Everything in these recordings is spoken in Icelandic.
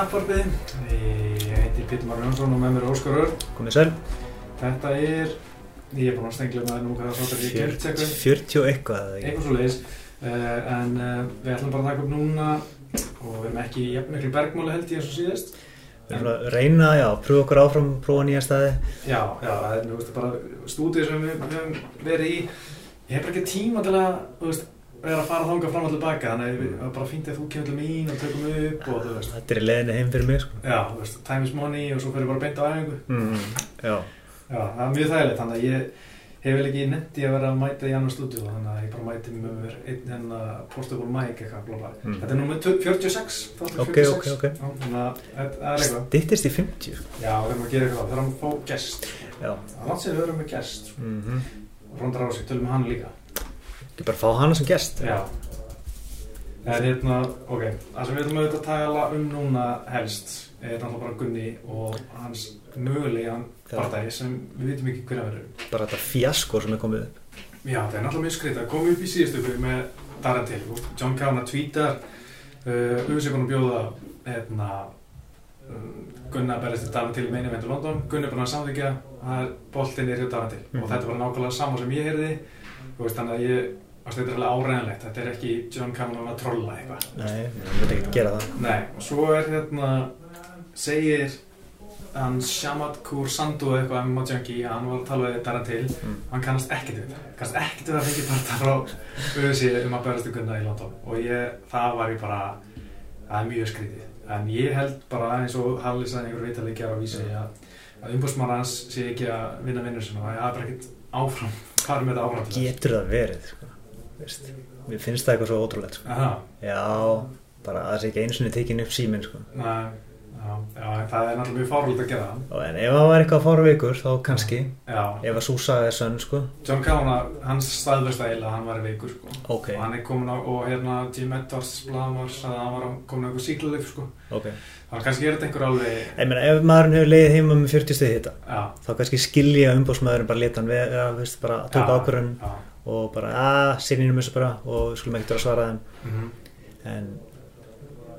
tapvarpið. Ég heiti Pítur Marur Jónsson og með mér er Óskar Örn. Komið sæl, Þetta er, ég er búinn að stengla með það nú hvað það sáttar ég gerð tjekku, 40 og eitthvað eitthvað svo leiðis. Uh, en uh, við ætlum bara að taka upp núna og við erum ekki í jafn miklu bergmáli held ég eins og síðast. Við erum að reyna, já, pröfa okkur áfram, prófa nýja staði. Já, já, það er nú veistu bara stúdíu sem við við höfum verið í. Ég hef bara ekki tíma til að, þú veist, vera að fara þangað fram og tilbaka, þannig að það er bara fínt að þú kemur til mín og tökum upp og þú veist. Þetta er í leiðinni heim fyrir mig, sko. Já, þú veist, time is money og svo fyrir bara beint á æfingu. Mm, já, Já, það er mjög þægilegt, þannig að ég hef vel ekki netti að vera að mæta í annar stúdíu þannig að ég bara mæti með mér einn hennar portable mic eitthvað. Mm. Þetta er númer 46, þáttur Ok, 46. ok, ok. Þannig að það er eitthvað. styttist í 50. Já, við erum að gera eitthvað, við erum að fá gest. Er langt sér við erum með gest. Rondar á sig, tölum við hann líka. Ekki bara fá hana sem gest. Já. En hérna, ok, það sem við ætlum auðvitað að tala um núna helst er náttúrulega bara Gunni og hans mögulegan Já. partæði sem við vitum ekki hverja verður. Bara þetta fjasko sem er komið upp. Já, það er náttúrulega mjög skrítið að koma upp í síðustu ykkur með Darren Till. John Kavanagh tweetar uh, auðvitað að bjóða hérna, Gunni að berjast til Darren Till í meini vendur London. Gunni er búin að samþykja að boltin er hjá Darren Till Mhm. og þetta var nákvæmlega sama sem ég heyrði. Veist, þannig að ég, þetta er alveg áræðanlegt. Þetta er ekki John Kavanagh að trolla eitthvað. Nei, við veitum ekki gera það. Nei, og svo er hérna, segir hann Shamat Kur Sandu eitthvað um Mojangi að hann var að tala við Darren Till Mm. hann kannast ekkert við þetta kannast ekkert við að fengi parta frá auðvitað um að berast í gunna í London og ég, það var ég bara það er mjög skrítið en ég held bara eins og Halli sagði einhver vitalegi gera á vísi að, að umbúrsmann hans sé ekki að vinna vinnur og það er bara ekkert áfram fara með þetta áfram til. Getur það verið, sko. Veist, mér finnst það eitthvað svo ótrúlegt, sko. Aha, Já, bara að það sé ekki einu sinni tekin upp síminn, sko. Já, já, það er náttúrulega mjög fárlega að gera Og En ef það var eitthvað að fára vikur, þá kannski. Já, Ef að Súsa er sönn, sko. John Kavanagh, hans eiginlega að hann var veikur sko. Ok, og hann er komin á, og hérna Jim Edwards blaðamar sagði að hann var komin á eitthvað síklarlif sko. ok. þannig kannski er þetta einhver alveg Ég meina, ef maðurinn hefur leiðið heima með 40 stegi hitta, þá kannski skilja umbóðsmaðurinn bara leta hann vera, veist, bara tóka ákvörðun og bara, að, sinninum þessu bara. Og skulum ekkert vera að svara þeim. Mm en,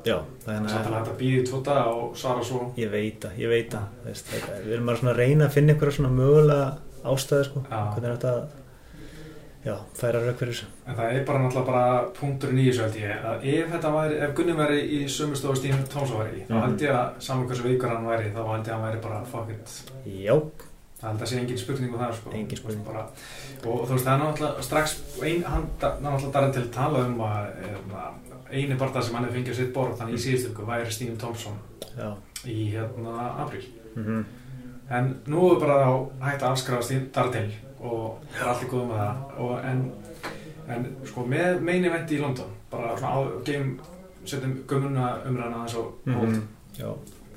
já, þannig að að að býði tvo daga og svara svo. Ég veit það, ég veit það, veist, þetta, við erum bara svona að reyna að finna einhverja svona mögulega ástæði, sko, Já. hvernig er þetta, já, færa rauk fyrir þessu. en það er bara náttúrulega bara punkturinn í þessu held ég. Að ef þetta væri, ef Gunni væri í sömu stofu Stín Tómsa væri þá Mhm. held ég að saman hversu veikur hann væri, þá held ég að hann væri bara fuck it. Já, það sé engin spurning um það sko. Engin spurning. bara, og, þú veist það er náttúrulega strax ein, hann er náttúrulega darinn til að tala um að hérna, eini barða sem hann hefði fengið sitt borð þannig í síðustu ykkur væri Stín Tómsson já, í hérna apríl. Mhm, en nú er bara á hægt að afskrafa Stín darinn til og það er allt í góðum með það. Og en, en sko með meini vendi í London bara svona á geim setjum gömuna umræðana aðeins og mhm, já.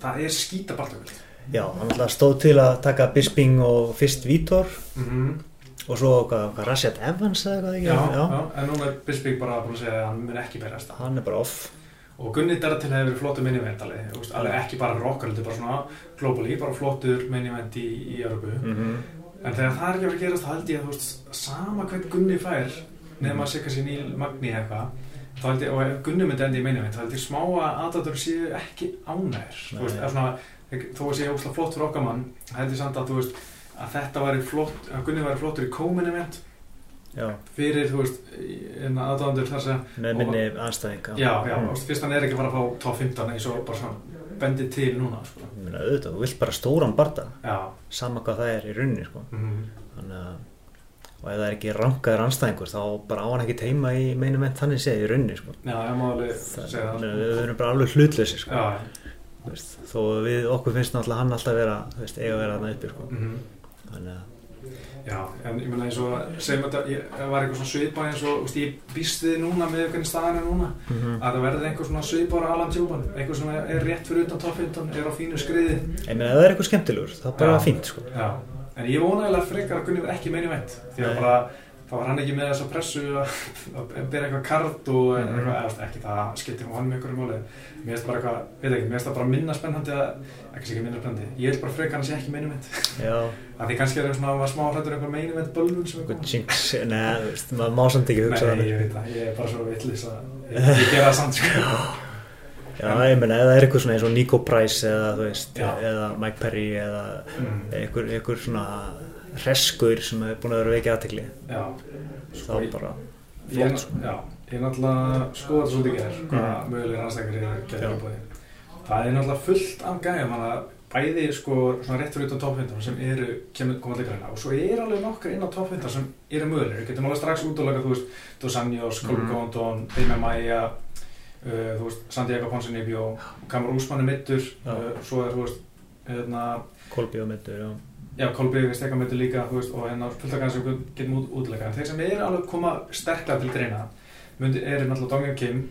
það er skítabartökul Já, hann alltaf stóð til að taka Bisping og fyrst Vítor mm -hmm. og svo hvað, hvað Rashad Evans eða hvað ekki? já, já. en nú er Bisbygg bara búin að segja að hann mun ekki berast Hann er bara off. og Gunni Darratil hefur verið flottur minnivendali alveg ekki bara rockar, þetta er bara svona globally, bara flottur minnivend í, í Európu Mm en þegar það er ekki að vera að gerast þá held ég að þú veist, sama hvern Gunni fær nefn að segja sér Níl Magni eitthvað og ef Gunni myndi endi í minnivend þá held ég smá að aðdátur séu ekki ánæður þú veist, ef svona þó að sé óslega flott fyrir okkar mann held ég samt að þú veist að þetta væri flott, að Gunni væri flottur í co-minnivend Já, fyrir, þú veist, aðdáðandur þar sem með minni anstæðing. Já, já, Mm. fyrst hann er ekki að fara að fá top 15 eins og bara svona bendið til núna, sko. Meina, auðvitað, þú vilt bara stóran barda, Já. sama hvað það er í rauninni, sko. Mm. Þannig að, og ef það er ekki rankaður anstæðingur, þá bara á hann ekki teima í meinum en þannig séð í rauninni, sko. Já, ég má alveg segja það, við, erum bara alveg hlutlösi, sko. Já, Þú Veist, þó að við, okkur finnst náttúrulega hann alltaf vera, veist, eiga að vera þarna uppi, sko. mm Þannig að, já, en ég meina eins og, segjum ég það var eitthvað svona svipað eins og, veist, ég býst við núna með staðan er núna, mm að það verði einhver svona svipað á Alan Tjúban, einhver sem er rétt fyrir utan top 15, er á fínu skriði. ég meina, ef það er eitthvað skemmtilegur, þá er bara Já. fínt, sko. Já, en ég vonaðilega frekar að Gunni verði ekki meini veit, því að bara, þá var hann ekki með þessa pressu að, að bera eitthvað kart og Mhm. eitthvað, eða ekki það skiptir hún með einhverju máli. Mér finnst bara eitthvað, veit ekki, mér finnst það bara minna spennandi að, ekki sé ekki minna spennandi ég vil bara frekar hann sé ekki meinu mynd að því kannski er það svona smá hrættur einhver meinu mynd bölvun sem er eitthvað. komið jinx, neða, þú veist, maður má samt ekki hugsa Nei, þannig. ég veit það, ég er bara svo vitlis að ég, ég gera það samt sko. Já, ég meina, eða er eitthvað svona eins og Nico Price eða, mm. reskur sem er búin að vera veikið aðtekli Já, þá sko, bara flott sko. já, ég er náttúrulega skoða þetta svolítið gerð, hvað Mm. mögulegir rannstakar eru Já. getur uppáði. Það er náttúrulega fullt af gæðum, bæði sko svona rétt fyrir utan top 15 sem eru kemur koma til greina og svo er alveg nokkur inn á top 15 sem eru mögulegir. Við getum alveg strax útloka, þú veist, Dos Anjos, Mhm. Condon, Dime Maia, uh, þú veist, Santiago Ponsinibio, Kamar Úsmann er mittur, uh, svo er, þú veist, hérna, Kolbi og myndur, já. Já, Kolby stekka mötu líka, veist, og hérna fullt af kannski við getum út, útleika. En þeir sem eru alveg koma sterklega til myndi, eru náttúrulega Dongjan Kim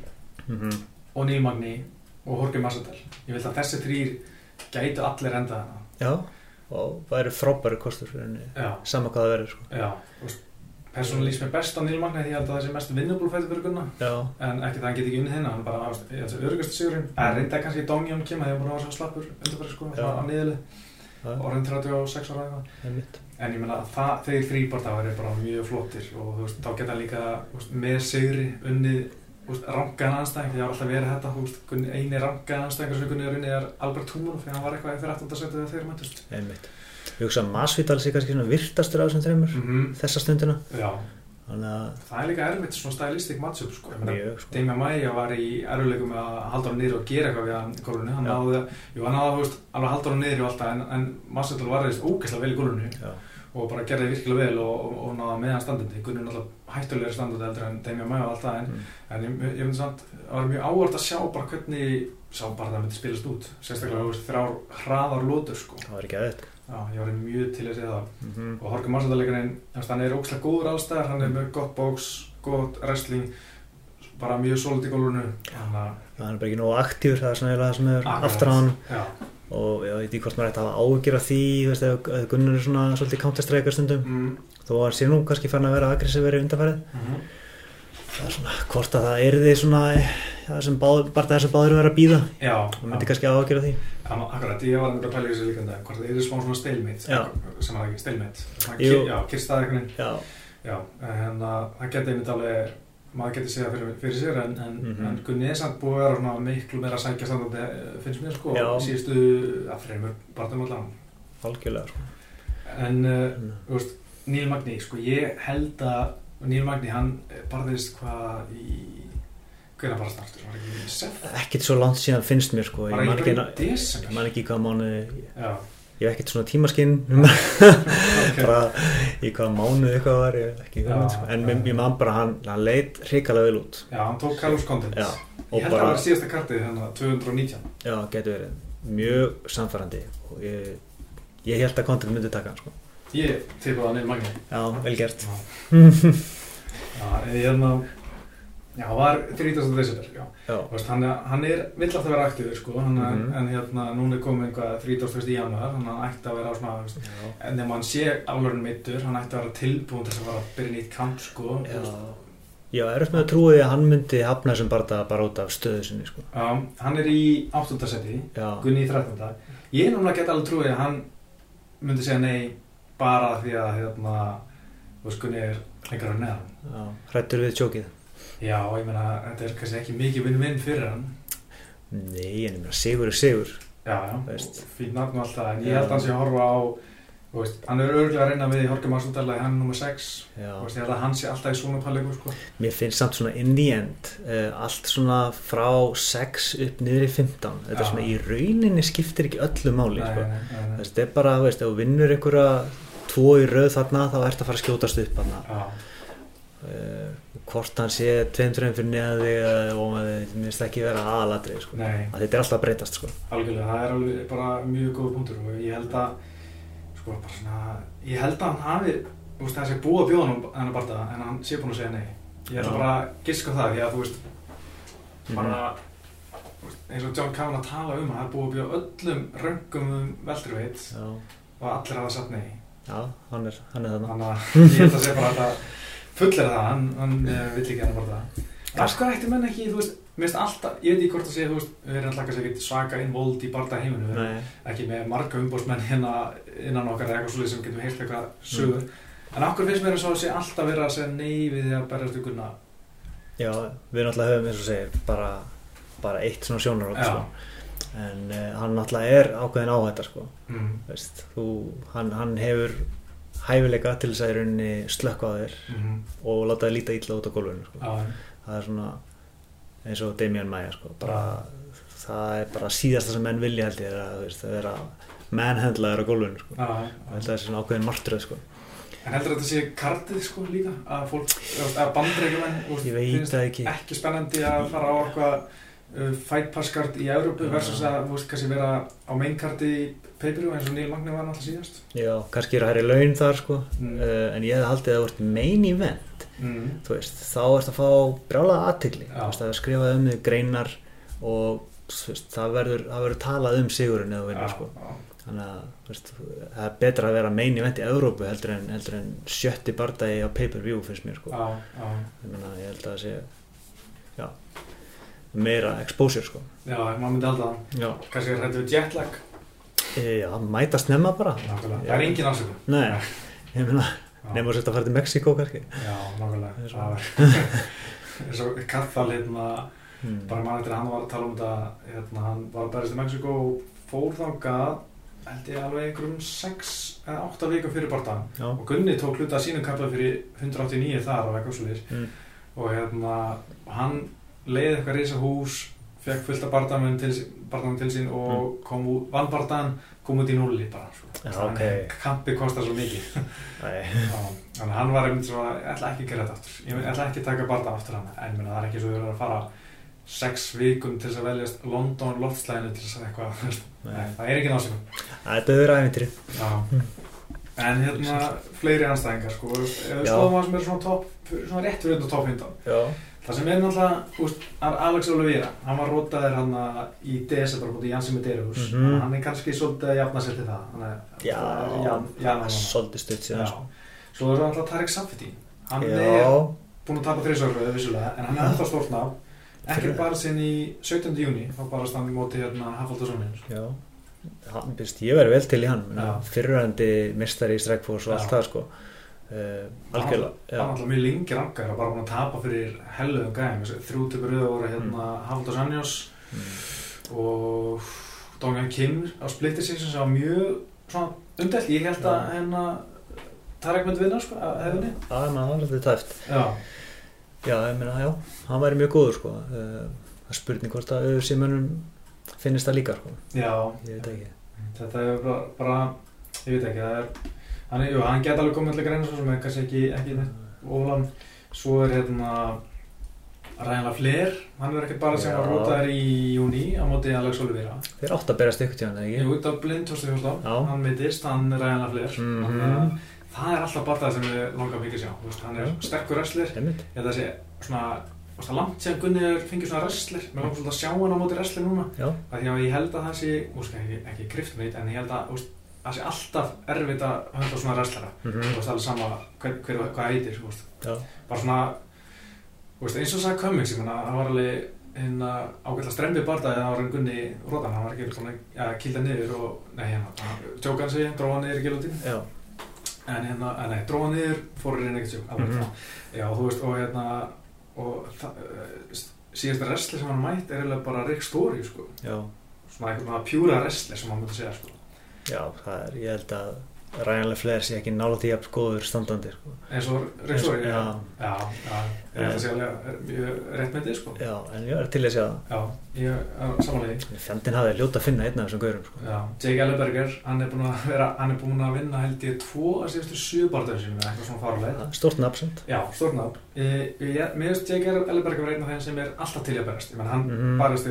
Mm og Neil Magni og Jorge Massadal. Ég vil að þessi þrýr gætu allir enda hana. Já, og það eru frábæri kostur í rauninni, Já, sama hvað það verður sko. já, persónulega lýst mér best á Neil Magni því að það sé mest vinnubúlfættu fyrir Gunna. Já, En ekki það hann geti ekki unnið hérna, hann er bara, ég held að örugast sigurinn. Það reynda kannski Dongjan Kim að ég er búin að vera svo slappur undanfæri sko, á það orðin 36 ára eða. mitt En ég meina að þeir þrýbardagar er bara mjög flottir og þú veist, þá geta líka veist, með sigri veist, rangaðan anstæðing, því það har alltaf verið þetta veist, eini rangaðan anstæðingar sem Gunni er unnið er Albert Humor, því hann var eitthvað fyrir 18. setið þegar þeir. Einmitt. Ég hugsa að Masvidal sé kannski virtastur af þessum þreymur -hmm. þessa stundina Já, það er líka erfitt svona stylistic matchup sko. Sko. Damian Maia var í erfuleikum að halda hann niður og gera eitthvað við hann í gólfinu, hann náði, jú hann náði, að halda hann niður og alltaf, en, en Masvidal var reist ógeðslega vel í Já, og bara gerði virkilega vel og, og, og náða meðan standandi Gunni er náttúrulega hættulegri standandi heldur en Damian Maia og allt það en, Mm. en ég, ég myndi samt það var mjög áhvert að sjá bara hvernig sá bara það myndi spilast út sérstaklega þrjár hraðar lótur sko. það var ekki aðeitt Já, ég var mjög til að segja það. Mm -hmm. og Horki Marsaldalegurinn, hann er ókslega góður allstæðar hann er með gott bóks, gott wrestling bara mjög solid í gólfinu. Þannig að Það er bara ekki nógu aktífur, það er svona eiginlega það sem er aftur á hann. og ég veit ekki hvort maður ætti að hafa ágjör af því, þú veist, ef Gunnar er svona svolítið counterstrækar stundum, mm, þó að hann sé nú kannski fann að vera aggressífur í undarfærið mm, það er svona, hvort að það er því svona það sem báð, bara það sem báður vera að býða og myndi kannski hafa ágjör af því Já, akkurat, ég var nefnilega að pæla þessu líka um dag hvort það er svona stalemate Já. sem er ekki Svona já, kyrstaði veginn Já, Já, en að það geti einmitt alveg, maður geti segja fyrir, fyrir sér en, en, Mhm. en Gunni er samt búið að vera svona miklu meira að sækja standandi eh, finnst mér sko, Já. síðustu að fremur barndum allan. algjörlega sko. En, uh, Mm. veist, Níl Magni, sko, ég held að Níl Magni, hann barðist hvað í, hvernig bara startur, var ekki í sef? ekkert svo langt síðan finnst mér sko. ég man ekki, í ég desember? man ekki í hvaða mánu ég hef ekkert svona tímaskinn bara í hvaða mánu eitthvað var ég hef ekki hugmynd, sko. en mér, ég man bara hann, hann leit hrikalega vel út Já, hann tók Carlos Condit. Og Ég held að bara- það var síðasta kartið, þannig að 219. já, getur verið mjög samfærandi og ég, ég held að kontakт myndi taka hann sko. Ég tipaði að Níl Magni. já, vel gert Já. En ég hérna, já, hann var 30. desember, já. já, Veist, hann, er- hann er, vill alltaf vera aktífur, sko, hann, Mhm. en hérna, núna er komið einhvað 31. januar, þannig að hann ætti að vera svona, þú veist, en ef hann sé alveg meittur, hann ætti að vera tilbúin til að fara að byrja nýtt kamp, sko. já. Já, er eftir með að trúi að hann myndi hafna þessum bara, bara út af stöðu sinni sko. Já, hann er í 8. seti, Gunni í 13. Ég er að geta alveg trúið að hann myndi segja nei bara því að, hérna, þú veist, Gunni er lengra neðan. já, hrættur við tjókið Já, ég meina, þetta er kannski ekki mikið vinn-vinn fyrir hann. Nei, en ég meina, sigur er sigur Já, já, Veist. fín nafn og allt það, en ég held að hann sé að horfa á, þú veist, hann er örgulega að reyna við Jorge Masvidal að hann er nummer 6, Já, þú veist, ég held að hann sé alltaf í svona palleikum, sko. mér finnst samt svona in the end uh, allt svona frá 6 upp niður í 15 þetta er svona í rauninni skiptir ekki öllu máli Nei, sko. nei, nei, nei. þetta er bara, þú veist, ef þú vinnur einhverja tvo í röð þarna þá ert að fara að skjótast upp Já, uh, hvort hann sé tveim trefum fyrir eða og maður minnst ekki vera aðaladrið sko. að þetta er alltaf að breytast sko. algjörlega, það er alveg bara mjög góð punktur og ég held að, sko, svona, ég held að hann hafi, veist, þessi búið að bjóða hann hennar barða, en hann sé búin að segja nei. Ég ætla Já. bara að giska það, því að, þú veist, Mhm. bara, veist, eins og John Kavan að tala um að það er búið að bjóða öllum röngum um veltruveit já, og allir hafa sagt nei. Já, hann er, hann er þarna Þannig að ég held að segja bara að þetta fullir það, hann, hann uh, vill ekki hennar bara það. Af hverju ætti menn ekki, þú veist, mér finnst alltaf, ég veit ekki hvort að segja, þú veist, við erum alltaf ekkert svaka invold í barða heiminu, við erum ekki með marga umbóðsmenn hérna innan okkar eða eitthvað svolítið sem getum heilt eitthvað sögur. En af hverju finnst mér að sé alltaf verið að segja nei við því að berjast ykkurna? já, við náttúrulega höfum eins og segir bara bara eitt svona sjónarhótt Já. En uh, hann náttúrulega er ákveðin áhætta sko. mm. Veist, þú, hann, hann hefur hæfileika til þess að í rauninni slökka á þér Mm. og láta þér líta illa út á gólfinu sko. Já, það er svona eins og Damian Maia sko. bara, það er bara síðasta sem menn vilja held ég að það er að manhandla þér á gólfinu sko. og þetta er svona ákveðin martröð sko. En heldur þetta sé kartið sko líka að að það ekki ekki spennandi að fara á eitthvað fight pass kart í Európu versus að, veist, kannski vera á main karti í pay-per-view eins og Neil Magni var náttúrulega síðast já, kannski eru hærri laun þar sko. Mm. uh, en ég hefði haldið að það vart main event mm. þú veist, þá ertu að fá þú veist, að skrifa um þig greinar og veist, það verður, það verður talað um sigurinn eða vinnur sko. já, þannig að það er betra að vera main event í Evrópu heldur en, heldur en sjötti bardagi á pay-per-view finnst mér sko. já, já, ég, meina, ég held að það sé meira exposure sko. já, maður myndi alltaf já, kannski hættu við jetlag e, já mæta snemma bara. Nákvæmlega, það er engin ásökun nei, ég meina, nefnum að setja að fara til Mexiko kannski. Já, nákvæmlega. Það er og Kathal hérna hmm. bara mann eftir að hann var að tala um þetta hérna, hann var að berist í Mexiko og fór þangað held ég alveg einhverjum 6 eða 8 vikum fyrir já, og Gunni tók hluta sínum kapla fyrir 189 þar á eitthvað mm. og hérna hann leiði eitthvað reysa hús fekk fullt af barndamenn til, til sín og kom út, vann barndan kom út í núli bara sko. Já, Þannig að ok. kampi kostar svo mikið. Þannig að hann var einmitt svona ég ætla ekki að gera þetta aftur. Ég ætla ekki að taka barndan aftur hann en minna, það er ekki svo að vera að fara sex vikum til þess að veljast London loftslæðinu til þess að eitthvað það er ekki násökum þetta er Já. En hérna, fleiri anstæðingar, sko, Já. skoðum það sem er svona topp, svona rétt fyrir þetta topp 15. já, Það sem er náttúrulega, Alex Oliveira, hann var rótaðir hann í desember búin í Jansi Medeiros, Mhm. mm hann er kannski svolítið að jafna sér til það. Hann er, já, það er svolítið stutt síðan sko. Svo er það alltaf Tarek Safety. Hann er já, búin að tapa þrísarfröðu vissulega, en hann er ennþá stórt ná. Ekki bara sinn í 17. júni, þá bara standi móti hérna Hafaldasónin. já hann, byrst, ég verði vel til í hann fyrirhandi mistari í Strikeforce og allt það sko algjörlega Það var alltaf mjög lengi rangar og bara búin að tapa fyrir helluðum gæðum. Þrjú tökur rauða voru hérna Hafaldas Anjós, mm. og Dongjan Kim á splittir sig sem var mjög svona umdelt, ég held að hérna Tarek myndi vinna sko, að hefðinni það er maður alltaf tæft. Já, já, ég meina, já, hann væri mjög góður sko. Uh, það spurning hvort að öður símönum finnist það líka sko. Já, ég veit ekki. Þetta er bara, bara ég veit ekki, það er hann, er- jú, hann get alveg komið til að greina svo sem er kannski ekki, ekki neitt ólan svo er hérna Ræðanlega Flair, hann er ekkert bara sem Já. var rótaður í júni á móti Alex Oliveira. Þeir átt að berast ykkur tíðan, eða ekki? Jú, þetta var blind 2014, Já. hann mittist, hann er Ræðanlega Mhm. Þannig að það er alltaf barðað sem við langar mikið að sjá veist, hann er sterkur wrestler. Ég held að sé svona það er langt sem Gunni er fengið svona wrestler. Mér langar svolítið að sjá hann á móti wrestler núna. Já, af því að ég held að það sé veist, ekki, ekki grift meitt en ég held að veist, það sé alltaf erfitt að höfða svona wrestlera mm þú veist alveg sama hver, hver, hvað heitir já, bara svona veist, eins og ég menna hann var alveg hérna ágætla stremmi barðað þegar það var hann Gunni Róðan hann var að ja, kýlda niður og nei hérna tjókan sig, dróða niður í já, en hérna, en nei, dróða niður fór reyna ekkert Mhm. mm já, þú veist, og hérna og það, uh, síðasta wrestler sem hann mætt er bara Rick Story, sko. Já, svona eitthvað pjúra wrestler sem hann múti segja, sko já, það er, ég held að ræðanlega fleiri sé ekki nála að góður standandi sko. eins og Story, Já. já, já, ég held að segja er mjög rétt með þið, sko já, en ég er til að segja það já, ég er samanlega fjandinn hafði ljóta að finna einn af þessum gaurum sko. já, Jake Ellenberger, hann er búin að vera hann er búin að vinna held ég tvo að síðustu sjöbartöðum sínum eða eitthvað svona faruleg stort nafnsend já, stort nafn ég, mér finnst Jake Ellenberger vera einn af þeim sem er alltaf til að berast ég menn hann Mhm. barist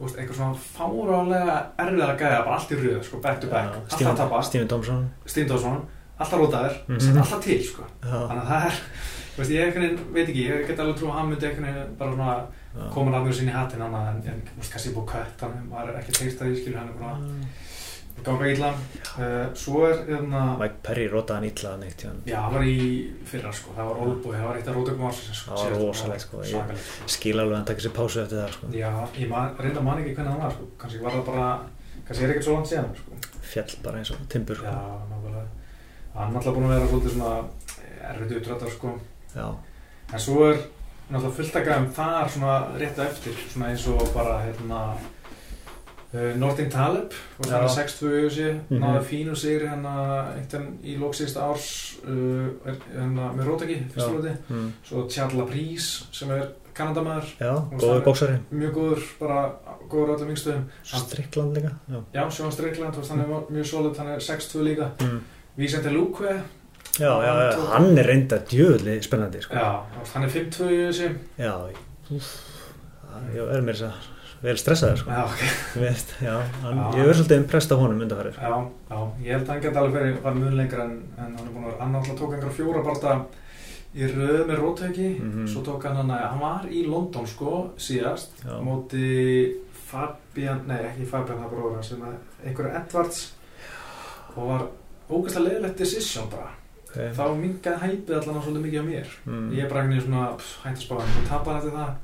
veist, eitthvað svona fárálega erfiðara gæða, bara allt í röð sko, back to back, alltaf að tapa. Stephen Thompson. Steve Dawson, alltaf rótaður Mhm. alltaf til, sko. Þannig að það er, veist, ég veginn veit ekki, ég get alveg trú að hann myndi veginn bara svona já. koma nafnur sín í hattin en, en veist, kannski búið kött hann var ekki tegst að ég skilur hann er búin að ganga illa uh, svo er, hérna Mike Perry rótaði hann illa neitt já. já, hann var í fyrra, sko, það var Oldboy það var eitt af rótökum sko, Það var síðast, rosalegt, sko, ég- sko. skil alveg að hann takk sér pásu eftir það sko. Já, ég reynda man ekki hvernig hann var, sko. kannski var það bara, kannski er ekkert svo langt síðan, sko. fjall bara eins og timbur Já, sko. nákvæmlega. Hann er alltaf búin að vera svolítið svona erfitt utrættar, sko. já, En svo er náttúrulega fullt að gæðum þar svona rétt eftir svona eins og bara hérna uh, Nordin Taleb Já. svona 6-2 í sig Mhm. náði fínu sigri hérna einhvern í lóksýsta árs uh, hérna með rótaki fyrstu Já. róti mm. svo Tjalla Prís sem er kanadamæður góður það- bóksari mjög góður, bara góður öllum yngstöðum Strickland líka Já, já, Sjón Streikland, hann er mjög solid hann er 6-2 líka mm. Vísandi Lúkve, já, já, já, hann er reynda djöðli spennandi sko. já, hann er 5-2 í þessi Já, úf, ég er mér þess að vel stressaður sko. já, ok Þú veist, já, hann, ég er svolítið impressed af honum undanfæri sko. Já, já, ég held að hann geti alveg verið var mun lengra en, en hann er búin að hann náttúrulega tók einhverja fjóra barða í röð með rótæki Mhm. svo tók hann hann að, hann var í London sko síðast, Já. á móti Fabian, nei ekki Fabian það bróður hans, sem að einhverju Edwards og var ógæslega leiðilegt decision bara, okay. þá mingaði hæpið allan á svolítið mikið á mér mm. ég veginn svona hann, hann tapar eftir það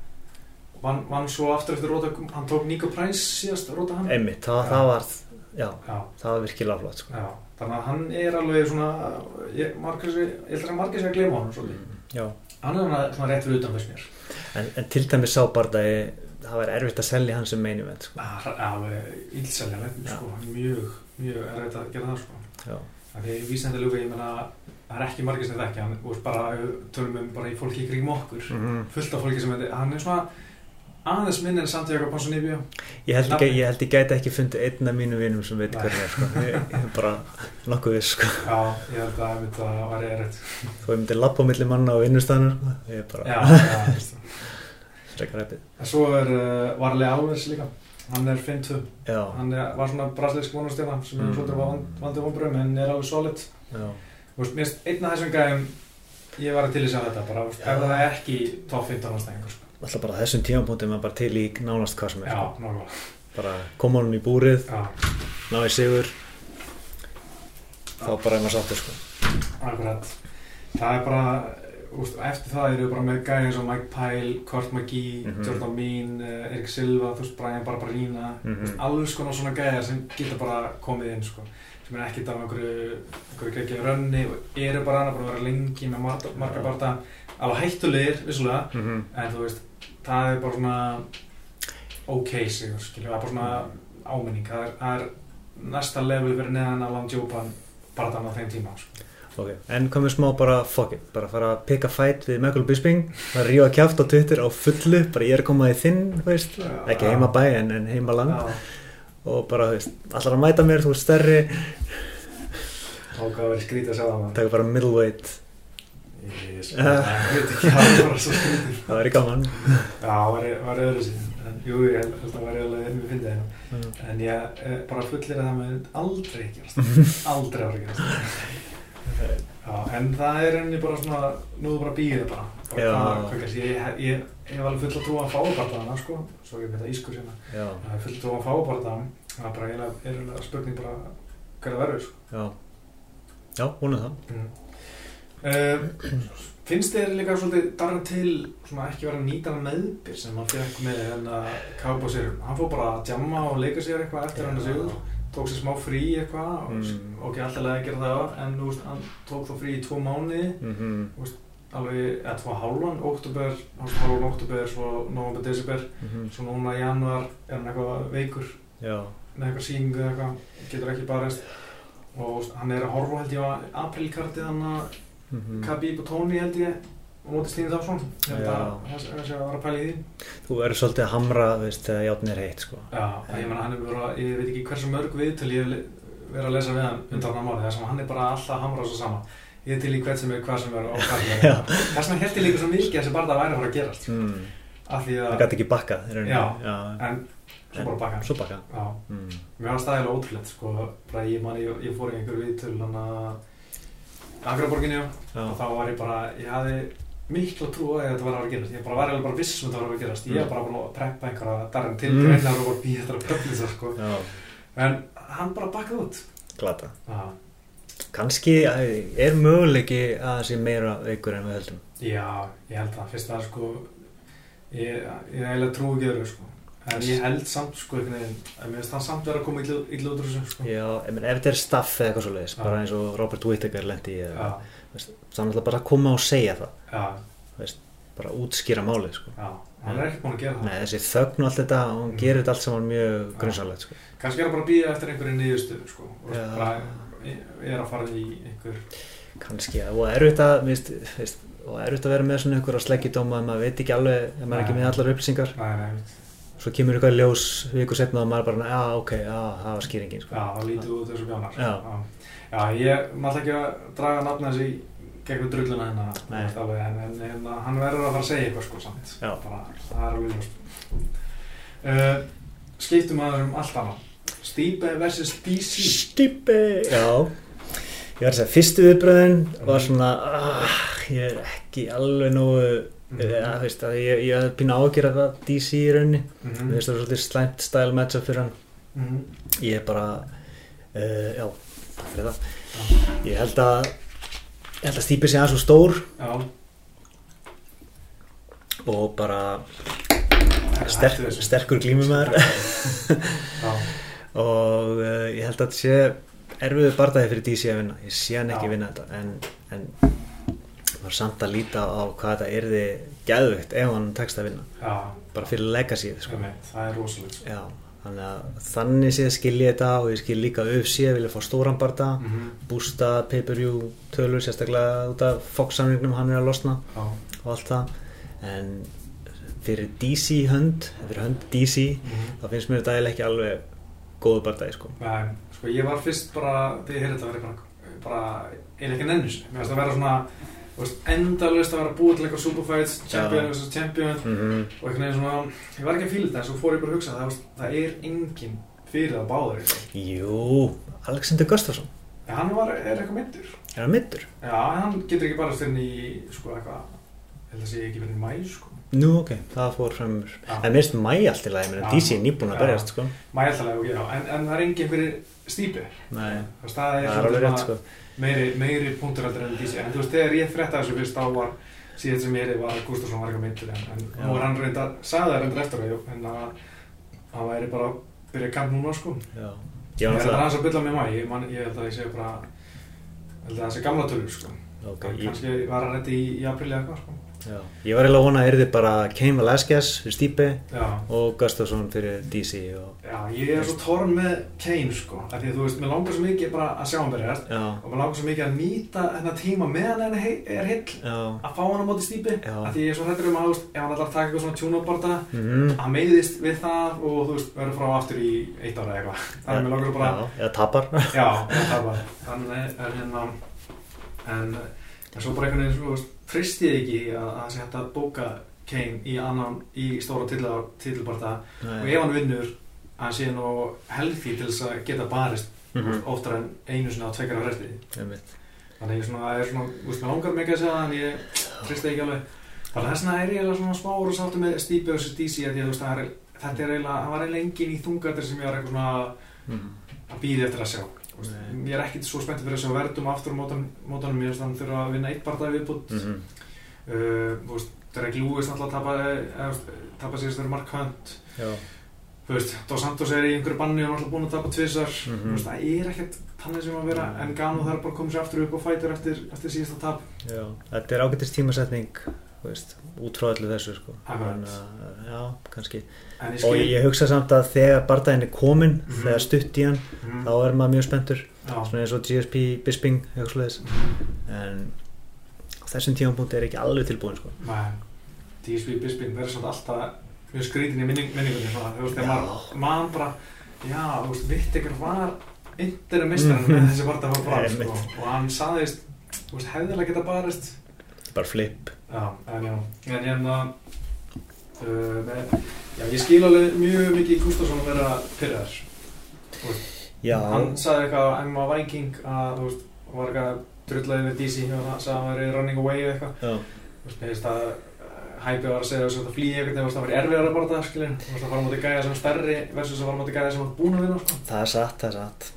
vann, vann svo aftur eftir róta hann tók Nico Price síðast róta hann Einmitt, það, Já. það var já, já, það var virkilega flott sko. Já, þannig að hann er alveg svona, ég, margir, ég held að margir sér að gleyma honum svolítið. Já, Hann er svona, svona rétt fyrir utan fyrst mér. en, en til dæmis sá bardagi það var erfitt að selja hann sem event sko. Það ílseljanlegt, Já. sko, mjög, mjög erfitt að gera það, sko. Það er vísandi lúfi, ég menna, það er ekki margir sem þekki hann, og bara, ef við tölum um bara í fólki í kringum okkur, mm. fullt af fólki sem þetta, hann er svona aðeins minn en Santiago Ponzinibbio. ég, held ekki, ég held ég gæti ekki fundið einn af mínu vinum sem veit hvernig er sko. ég, ég er bara nokkuð viss sko. Já, ég held að það var erfitt. þó ég myndi lappa á milli manna á vinnustæðanur sko. ég er bara frekar hæpið En svo er uh, Varley Alves líka, hann er 5-2. Já, hann er, var svona brasilísk vonastjana sem er Mm. svolítið vand, vandið vonbrum en er alveg solid Þú mér finnst einn af þessum gæðum ég var að til í að þetta bara, þú ef það er ekki top 15 ástæðingur sko. Alltaf bara þessum tímapunktum er bara til í nánast hvað sem er já, sko. bara koma honum í búrið, ná í sigur þá bara er maður sáttur sko. akkurat. Það er bara, veist, eftir það eru bara með gæði eins og Mike Pyle, Kurt McGee Mhm. Jordan Mean, eh, Erik Silva þú veist, Brian Barbarina. Þú veist, alls konar svona gæðar sem geta bara komið inn sko, sem er ekkert af einhverju einhverju geggja rönni og eru bara búin að vera lengi með marga, barða alveg hættulegir, vissulega mm -hmm. en þú veist, það er bara svona ok sigur, skilju, það er bara svona áminning, það er, það er næsta level fyrir neðan að Lang Jópan bara þannig á þeim tíma sko. Ok, en komum smá bara fuck it, bara fara að picka fight við Michael Bisping, bara rífa kjáft á Twitter á fullu, bara ég er að koma í þinn, veist, Já. ekki heima bæ en, en heima land Já, og bara, þú veist, allar að mæta mér, þú veist, stærri, tók að vera skrítið að segja það taka bara middleweight, Ég veit ekki, það er bara svo skrítið það væri gaman. Já, það var, var öðru síðan en jú, ég held að það var eiginlega mjög fyndið hérna Mm. en ég eh, bara fullir að það með aldrei gerast aldrei ára gerast Já, en það er enni bara svona nú er bara býðið bara, bara Já. hvað, ég, ég, ég, ég hef alveg full að trúa að fá bara þarna sko, svo ég með það ískur hérna það er full að trúa að fá bara það það er bara eiginlega, spurning bara hvað það verður sko. já, já, vonum það. mm. Uh, finnst þér líka svolítið darra til svona ekki vera að nýta hann meðbyr sem hann fekk með hérna Cowboysir hann fór bara að jamma og leika sér eitthvað eftir hann að sigur. Tók sér smá frí eitthvað og Mm. ok, alltaf lega að gera það. En þú veist, hann tók þá frí í tvo mánuði. Mm alveg, eða tvo hálfan, oktober hálfan oktober, svo november, desember. -hmm. svo núna í januar er hann eitthvað veikur með eitthvað síningu eða eitthvað, getur ekki barist. Og þú veist, hann er að horfa held ég á aprilkartið hann að mm Khabib og Tony held ég og mótið Stíni ég held Já. að það sé að vera að pæla í því þú verður svolítið að hamra, veist, þegar játn er heitt, sko. Já, en ég er bara, ég veit ekki hversu mörg viðtöl ég le- verið að lesa við hann undan hann máli þar sem hann er bara alltaf að hamra svo sama ég er til í hvert sem er hvað sem er og hvað sem er þess vegna held ég líka svo mikið að þessi barða væri að fara að gerast Mm. af því Það að, gæti ekki rauninni. Já. Já, en svo bara baka svo bakkað. Já, Mm. mér var stæðilega ótrúlegt sko, ég man, ég, ég fór í einhver viðtöl hann að Akraborginni og þá var ég bara, ég hafði mikla trú að þetta var að fara að gerast ég bara var eiginlega bara viss um að þetta var að fara að gerast ég Mm. var bara búin að preppa einhverja darinn til Mm. greina og bara býja þetta að pöflisa sko. já, en hann bara bakkaði út glata. Kanski er möguleiki að það sé meira veikur en við heldum. Já, ég held það, fyrst að sko ég, ég eiginlega trú ekki öðru sko en ég held samt sko einhvern veginn að mér finnst hann samt vera að koma illa út úr þessu sko Já, menn, ef þetta er staff eða eitthvað svo leiðis, Já. bara eins og Robert Whittaker lendi í eða, Já, það er náttúrulega bara að koma og segja það. já, bara útskýra málið sko. Já, hann er ekki búin að gera það. Nei, þessi þögn og allt þetta, hún Mm. gerir þetta allt saman mjög grunnsalegt sko. Kannski er hann bara að býða eftir einhverju niðurstöðu, sko. Og Já. bara er að fara í einhver... kannski, og erfitt að veist, veist, og erfitt að vera með svona einhverja sleggjudóma en maður veit ekki alveg, ef maður er ekki með allar upplýsingar Nei, nei, svo kemur eitthvað ljós viku setna og maður bara, já, ok, já, það var skýringin sko. já, það lítið út þessu bjánar. Já. Já, ég maður ekki að draga nafna þessi gegnum drulluna hérna, en, en, en hann verður að fara að segja eitthvað, sko, samt. Já. Bara, það er alveg ljóst. Uh, skiptum aður um allt annað. Stipe versus DC. Stipe Já, ég var að segja, fyrstu viðbröðin var svona, ah, ég er ekki alveg nógu. Eða, þú veist, að ég, ég hafði pínu ágjör að það DC í rauninni, Mhm. mm veist það er svolítið slæmt style matchup fyrir hann Mhm. ég er bara uh, já, takk fyrir það ég held að ég held að Stipe sé aðeins svo stór Já. og bara sterk, sterkur glímumæður Já. og uh, ég held að þetta sé erfiðu bardagi fyrir DC að vinna ég sé hann ekki Já. vinna þetta en, en var samt að líta á hvað þetta erði gæðveikt ef hann tekst að vinna Já. bara fyrir legacyð sko. Það er rosalegt. sko. Já, þannig að þannig sé skil ég þetta og ég skil líka UFC vilja fá stóran barda Mhm. bústa pay-per-view tölur sérstaklega út af Fox-samningnum hann er að losna Já. og allt það en fyrir DC hönd fyrir hönd DC Mhm. þá finnst mér þetta eiginlega ekki alveg góðu bardagi sko. Sko ég var fyrst bara, ég heyrði þetta ég bara, bara eiginlega ekki nennu sér. Mér finnst að vera svona, endalaust að vera að búa til eitthvað superfights, champion versus champion mm -hmm. og einhvern veginn svona, ég var ekki að fíla þetta en svo fór ég bara að hugsa að það, það er enginn fyrir það báður eitthvað. Jú, Alexander Gustafsson En hann var, er eitthvað myndur. er hann middur? Já, en hann getur ekki bara styrn í, sko, eitthvað, held að sé ekki verið í mæ, sko. Nú, ok, það fór fram úr Já. en minnst mæ allt í lagi, menn Já. DC er nýbúin að Já. berjast sko. Mæ alltaf, já, en, en það er enginn fyrir veist, það er, það er alveg rétt sko. meiri, meiri punktur heldur enn DC en þú veist, þegar ég frétta þessu fyrst þá var síðan sem ég heyrði var að Gustafsson var eitthvað myndur en, en Já. nú er hann reyndar, sagði það reyndar eftir að en að hann væri bara að byrja kamp núna sko Já, ég ég var held að náttúrulega hans að bylla með mæ ég, man, ég held að ég sé bara held að það sé gamla tölur sko ok, en ég, kannski var hann rétti í, í aprili eða eitthvað sko já. ég var eiginlega að vona að yrði bara Cain Velasquez fyrir Stipe já, og Gustafsson fyrir DC og, já, ég er svo torn með Kane sko, af því að þú veist, mér langar svo mikið bara að sjá hann berjast já, og mér langar svo mikið að nýta þennan tíma meðan hann er hei- er heill. Já. Að fá hann á móti stípi Já. af því ég er svo hættur um að þú veist, ef hann ætlar að taka eitthvað svona tjúnabarta mm hann meiðist við það og þú veist, verður frá aftur í eitt ára eða eitthvað. Þannig að mér langar bara, já, tapar. Já, það var þannig er hérna en, en svo bara einhvern veginn þú veist, fristi ég ekki að það sé hægt að bóka Kane í annan, í stóra titilbarta og ef hann vinnur að hann sé nú healthy til þess að geta barist Mhm. oftar en einu sinna á tveggjara fresti Einmitt. þannig ég svona, það er svona, veist, mér langar mikið að segja en ég tristi ekki alveg þannig að þess vegna er ég eiginlega svona smá úr að sáttu með Steve vs. DC að að þú veist, er, þetta er eiginlega, það var eiginlega engin í þungatir sem ég var eitthvað svona Mhm. að býði eftir að sjá. Ég er ekkit svo spenntið fyrir að sjá verðum aftur á mótan, mótanum, ég veist hann þurfa að vinna eitt barða viðbútt mm. Mhm. uh, veist, Derek Lewis náttúrulega tapa, eða, tapa síðast þegar Mark Hunt. Já, þú veist, Dos Santos er í einhverju banni og náttúrulega búin að tapa Mhm. þú veist, það er ekkert þannig sem að vera. En Gano þarf bara að koma sér aftur upp og fætur eftir, eftir síðasta tap. Já, þetta er ágættist tímasetning veist, út frá öllu þessu sko. En, uh, já, kannski ég og skil ég hugsa samt að þegar bardaginn er komin Mhm. þegar stutt í hann, Mhm. þá er maður mjög spenntur svona eins og GSP Bisping en þessum tímapunkti er ekki alveg tilbúin sko. DSP Bisping verður svolítið alltaf mjög skrítin í minning, minningunni svona, þú veist, þegar maður bara já, þú veist, vitt ykkur var yndir mistarinn Mhm. með þessi barða var bara, sko, og hann saðist þú veist, hefðilega geta barist bara flip já, en já, en hérna uh, með, já, ég skil alveg mjög mikið í Gustafsson að vera pyrraðar já, hann sagði eitthvað á Emma Viking að, þú veist, var eitthvað drullaði við DC og hann sagði að hann væri running away eða eitthvað. Já, Þú veist, mér finnst að hæpið var að segja þess að það þú veist, það var erfiðar að bara það, skilin, þú veist, að fara á móti gæja sem stærri versus að fara á móti gæja sem er búin að vinna, sko. það er satt, það er satt.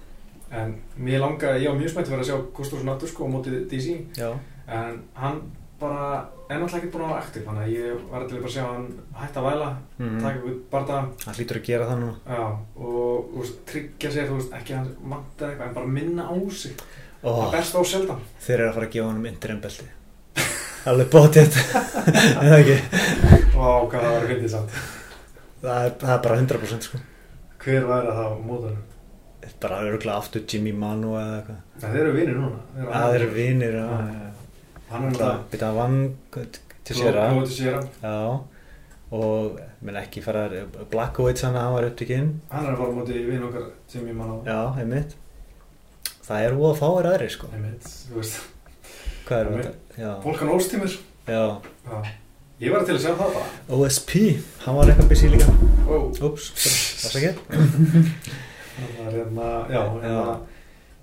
En mér langaði, ég var mjög spennt fyrir að sjá Gustafsson aftur, sko, á móti DC, já, en hann bara er náttúrulega ekki búin að vera aktiv, þannig að ég var að bara sjá hann hætta að væla, mm taka ykkur barða, hann hlýtur að gera það núna já, og, veist, tryggja sér, þú veist, ekki hann manta eitthvað, en bara minna á sig, oh, það best á sjaldan. þeir eru að fara að gefa honum interim belti alveg bótið eða ekki? Vá, hvað það var að fyndið samt. Það er, það er bara 100% sko. Hver væri það á mótunum? Bara örgulega aftur Jimmy Manu eða eitthvað. Það þeir eru vinir núna. Þeir eru vinir Já. Hann er það það byrja að vann til sér að Glóti sér já. Og menn ekki fara Blackowitz hann að hann var upptökinn Hann er að fara á móti vinn okkar sem ég mann á. Já, einmitt. Það er óða fáir aðri sko. Einmitt, þú veist. Hvað er þetta? Volkan Óstímur já. Já. Ég var til að sjá það bara. OSP, hann var eitthvað busy líka. Ó. Úps, það er ekki? Það er hérna Já, hérna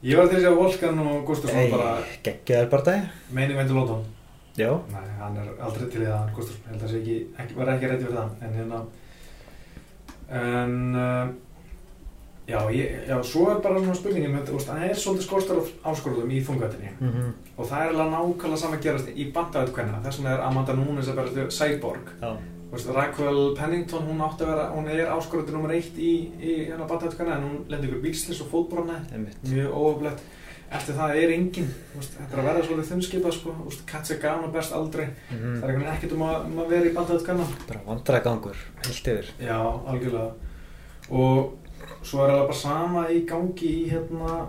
Ég var til að sjá Volkan og Gustafsson bara geggjaður bara dag meini vendur London Já, Nei, hann er aldrei til í það Gustafsson Held að sé ekki, ekki Var ekki reyndi fyrir það. En hérna En uh, Já, ég, já, svo er bara svona spurningin með, þú veist, hann er svolítið skortar af áskorðum í þungatinni mm og það er alveg nákvæmlega saman að gerast í bandaðut hvenna þess vegna er Amanda Nunes að vera Cyborg já, veist, Raquel Pennington, hún átti að vera hún er áskorðið nummer eitt í, í hérna hvenna en hún lendir ykkur bílslis og einmitt. Mjög óöflegt eftir það er engin þú veist, þetta er að vera svolítið þunnskipa sko, Katja Gano best aldrei mm það er einhvern veginn ekkert um að, um að vera í hvenna Bara vandragangur, heilt yfir. Já, algjörlega. Og svo er alveg bara sama í gangi í hérna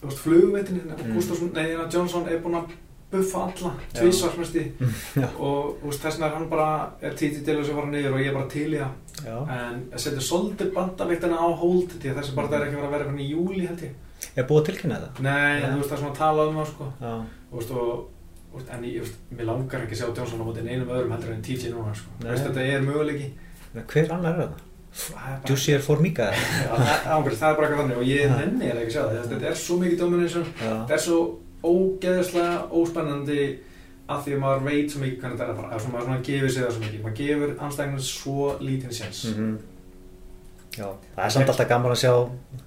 þú veist, flugveitinni. Mm. Gustafsson, nei, hérna Johnson er búinn að buffa alla, Já. tvísvarsmesti Já, og þú veist, þess vegna er hann bara er títi til þess að fara niður og ég er bara til í það. En að setja svolítið bandaviktina á hold því að þessi bara er ekki fara að vera í júli held ég. Er búið að tilkynna þetta? nei, þú veist, það er svona að tala um það sko. Þú veist, og, og, en ég, veist, mér langar ekki að sjá Johnson á móti einum öðrum heldur en TJ núna sko. Þú veist, þetta er möguleiki. Hver annar er það? Það er Formiga Já, það, það er bara eitthvað þannig. Og ég Já. nenni er ekki að sjá það, þetta er svo mikið domination, þetta er svo ógeðslega óspennandi að því að maður veit svo mikið hvernig þetta er að fara, eða svona maður svona gefur sig það svo mikið, maður gefur anstæðinu svo lítinn séns. mhm Já, það er samt alltaf gaman að sjá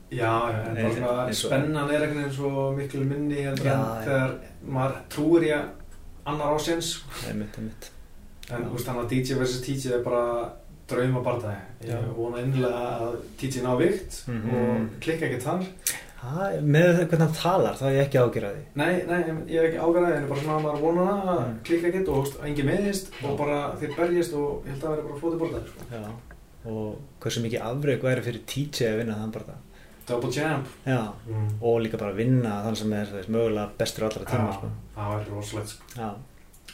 Já, en bara Nei, svona spennan er einhvern veginn svo miklu minni en þegar maður trúir í að annar á séns, einmitt, einmitt en þú veist þannig að DJ vs. TJ er bara drauma barndagi. Ég vona innlega að TJ ná vikt Mhm. og klikka ekki þar. Ha, Með hvernig hann talar, þá er ég ekki ágjörði Nei, nei, ég hef ekki ágæðið, en bara svona að maður vona það að Mm. klikka ekkert og engin meðist Já. og bara þeir berjist og ég held að það veri bara flótið borðað, sko. Já, og hversu mikið afreik væri fyrir TJ að vinna þann bara Double jump. Já, Mm. og líka bara vinna þann sem er veist, mögulega bestur allra tíma sko. það var rosalegt, sko. Já,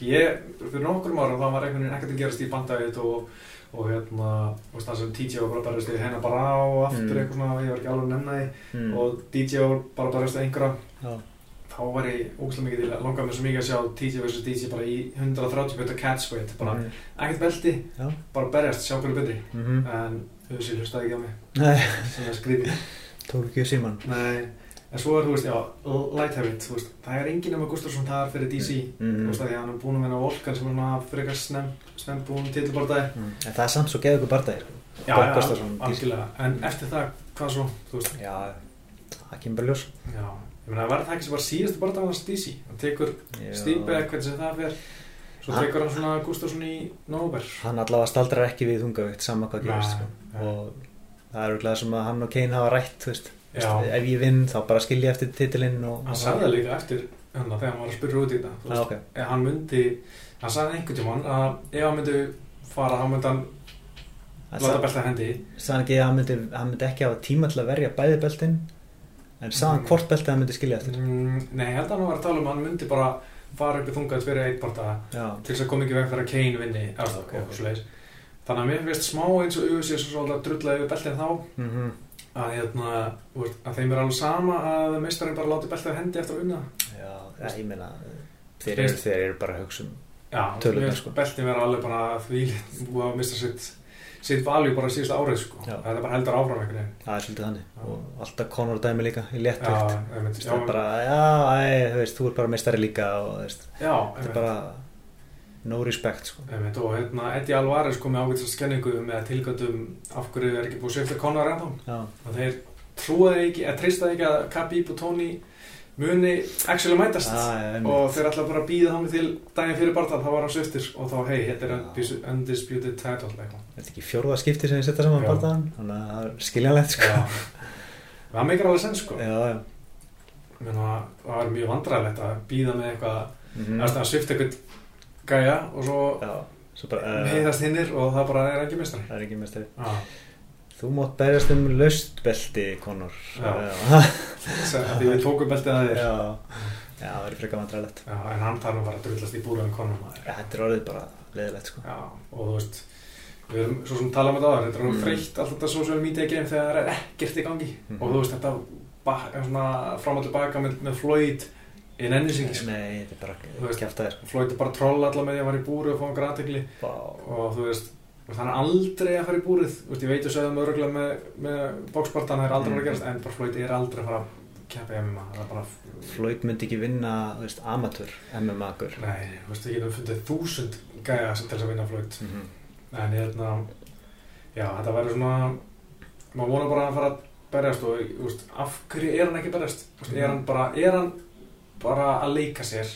Ég, fyrir nokkrum árum, þá var einhvern veginn ekkert að gerast í bandagið og, og hérna, veist, það sem TJ var bara að berjast við hennar bara á aftur Mm. eitthvað svona, ég var ekki alveg að nefna því mm. og DJ var bara að berjast við einhverja, já, þá var ég ógæslega mikið til að langa mér svo mikið að sjá TJ vs. DJ bara í 130 betur catch weight, bara Mhm. ekkert belti, Já. bara berjast, sjá hverju betri, Mhm. en auðvitað hlustaði ekki á mig. Sem er skrítið tók ekki síman Nei, en svo er, þú veist, já, light þú veist, það er enginn nema Gustafsson þar fyrir DC þú mm. veist að því að hann er búinn að vinna Volkan sem er svona frekar snem, snem búinn titlubardaði En það er samt svo geðu ykkur barndagir sko. Já, já, algjörlega, en eftir það, hvað svo, þú veist? Já, það kemur bara ljós. Já, ég meina, var það ekki sem bara síðastu bardaði hans DC hann tekur Já. Stípe, hvernig sem það fer svo tekur hann svona Gustafsson í Nóber Hann allavega staldrar ekki við þungavikt sama hvað gerist sko. Og það er auðvitað ef ég vinn þá bara skilja eftir titilinn og, hann sagði það líka eftir hann þegar hann var að spyrja út í þetta þú Já, veist, ok. ef hann myndi hann sagði einhvern tímann að ef hann myndi fara, hann myndi hann láta belta hendi sagði ekki að hann myndi, hann myndi ekki hafa tíma til að verja bæði beltin en sagði hann Mm. hvort beltið hann myndi skilja eftir mm, nei, ég held að hann var að tala um hann myndi bara fara upp í þungað fyrir Já, til þess að koma ekki veg fyrir að Kane vinni eða, Ok, og ok. svoleiðis. þannig að mér finnst smá eins og UFC svo svolítið að drulla yfir beltin þá mm að, hérna, að þeim er alveg sama að meistarinn bara láti beltið hendi eftir að vinna já það, ég meina þeir eru, þeir eru bara hugsa um Já, finnst sko. beltin vera alveg bara því að mista sitt sitt valjú bara síðustu árið sko. Já. það er bara heldur áfram það er svolítið þannig Já. og alltaf Conor dæmi líka í Já, einmitt, það er bara, já, þú veist, þú er bara meistari líka og veist, já, er bara no respect, sko. Einmitt, og hérna Eddie Alvarez kom með ágætsa skenningu með tilgöndum af hverju er ekki búið svifta Conor ennþá og þeir trúaði ekki, eða tristaði ekki að Khabib og Tony muni actually mætast. Já, og þeir ætla bara býða hann til daginn fyrir barndal, þá var hann sviftir og þá hei, þetta er undisputed title þetta er ekki fjórða skipti sem ég setja saman Já. barðan þannig að það er skiljanlegt, sko. Það meikar alveg sens sko. Það var mjög vandræðilegt að býða með eitthvað mm. að svifta eitthvað gæja og svo svo bara uh, heiðast hinnir og það bara er ekki mistari það er ekki mest Já, þú mátt berjast um Já. já, því við tókum beltið að þér. Já, já, það er frekar vandræðilegt en hann þarf nú bara að drullast í búruðum konum þetta er orðið bara leðilegt sko. Og þú veist, við erum svo sem tala um þetta áður, þetta er Mm. mm. þreytt allt þetta social media game þegar það er ekkert í gangi. Mhm. og þú veist, þetta fram og tilbaka með, með Floyd í nennis ekki, sko. Nei, þetta er bara kæft aðeins. Floyd er bara að trolla allar með því að fara í búru og fá græðtegli Vá. og þú veist, hann er aldrei að fara í búrið, veist, ég veit að sögðum öruglega með, með bókspartan, það er aldrei að að gerast, en bara Floyd er aldrei að fara að keppa í MMA, það er bara, Floyd myndi ekki vinna veist, amatör MMA-gur nei, þú veist, við getum fundið þúsund gæja sem til þess að vinna Floyd. mm En hérna, já, þetta væri svona, maður vonar bara að fara að berjast og, veist, af hverju er hann ekki berjast? Er hann bara, er hann bara að leika sér,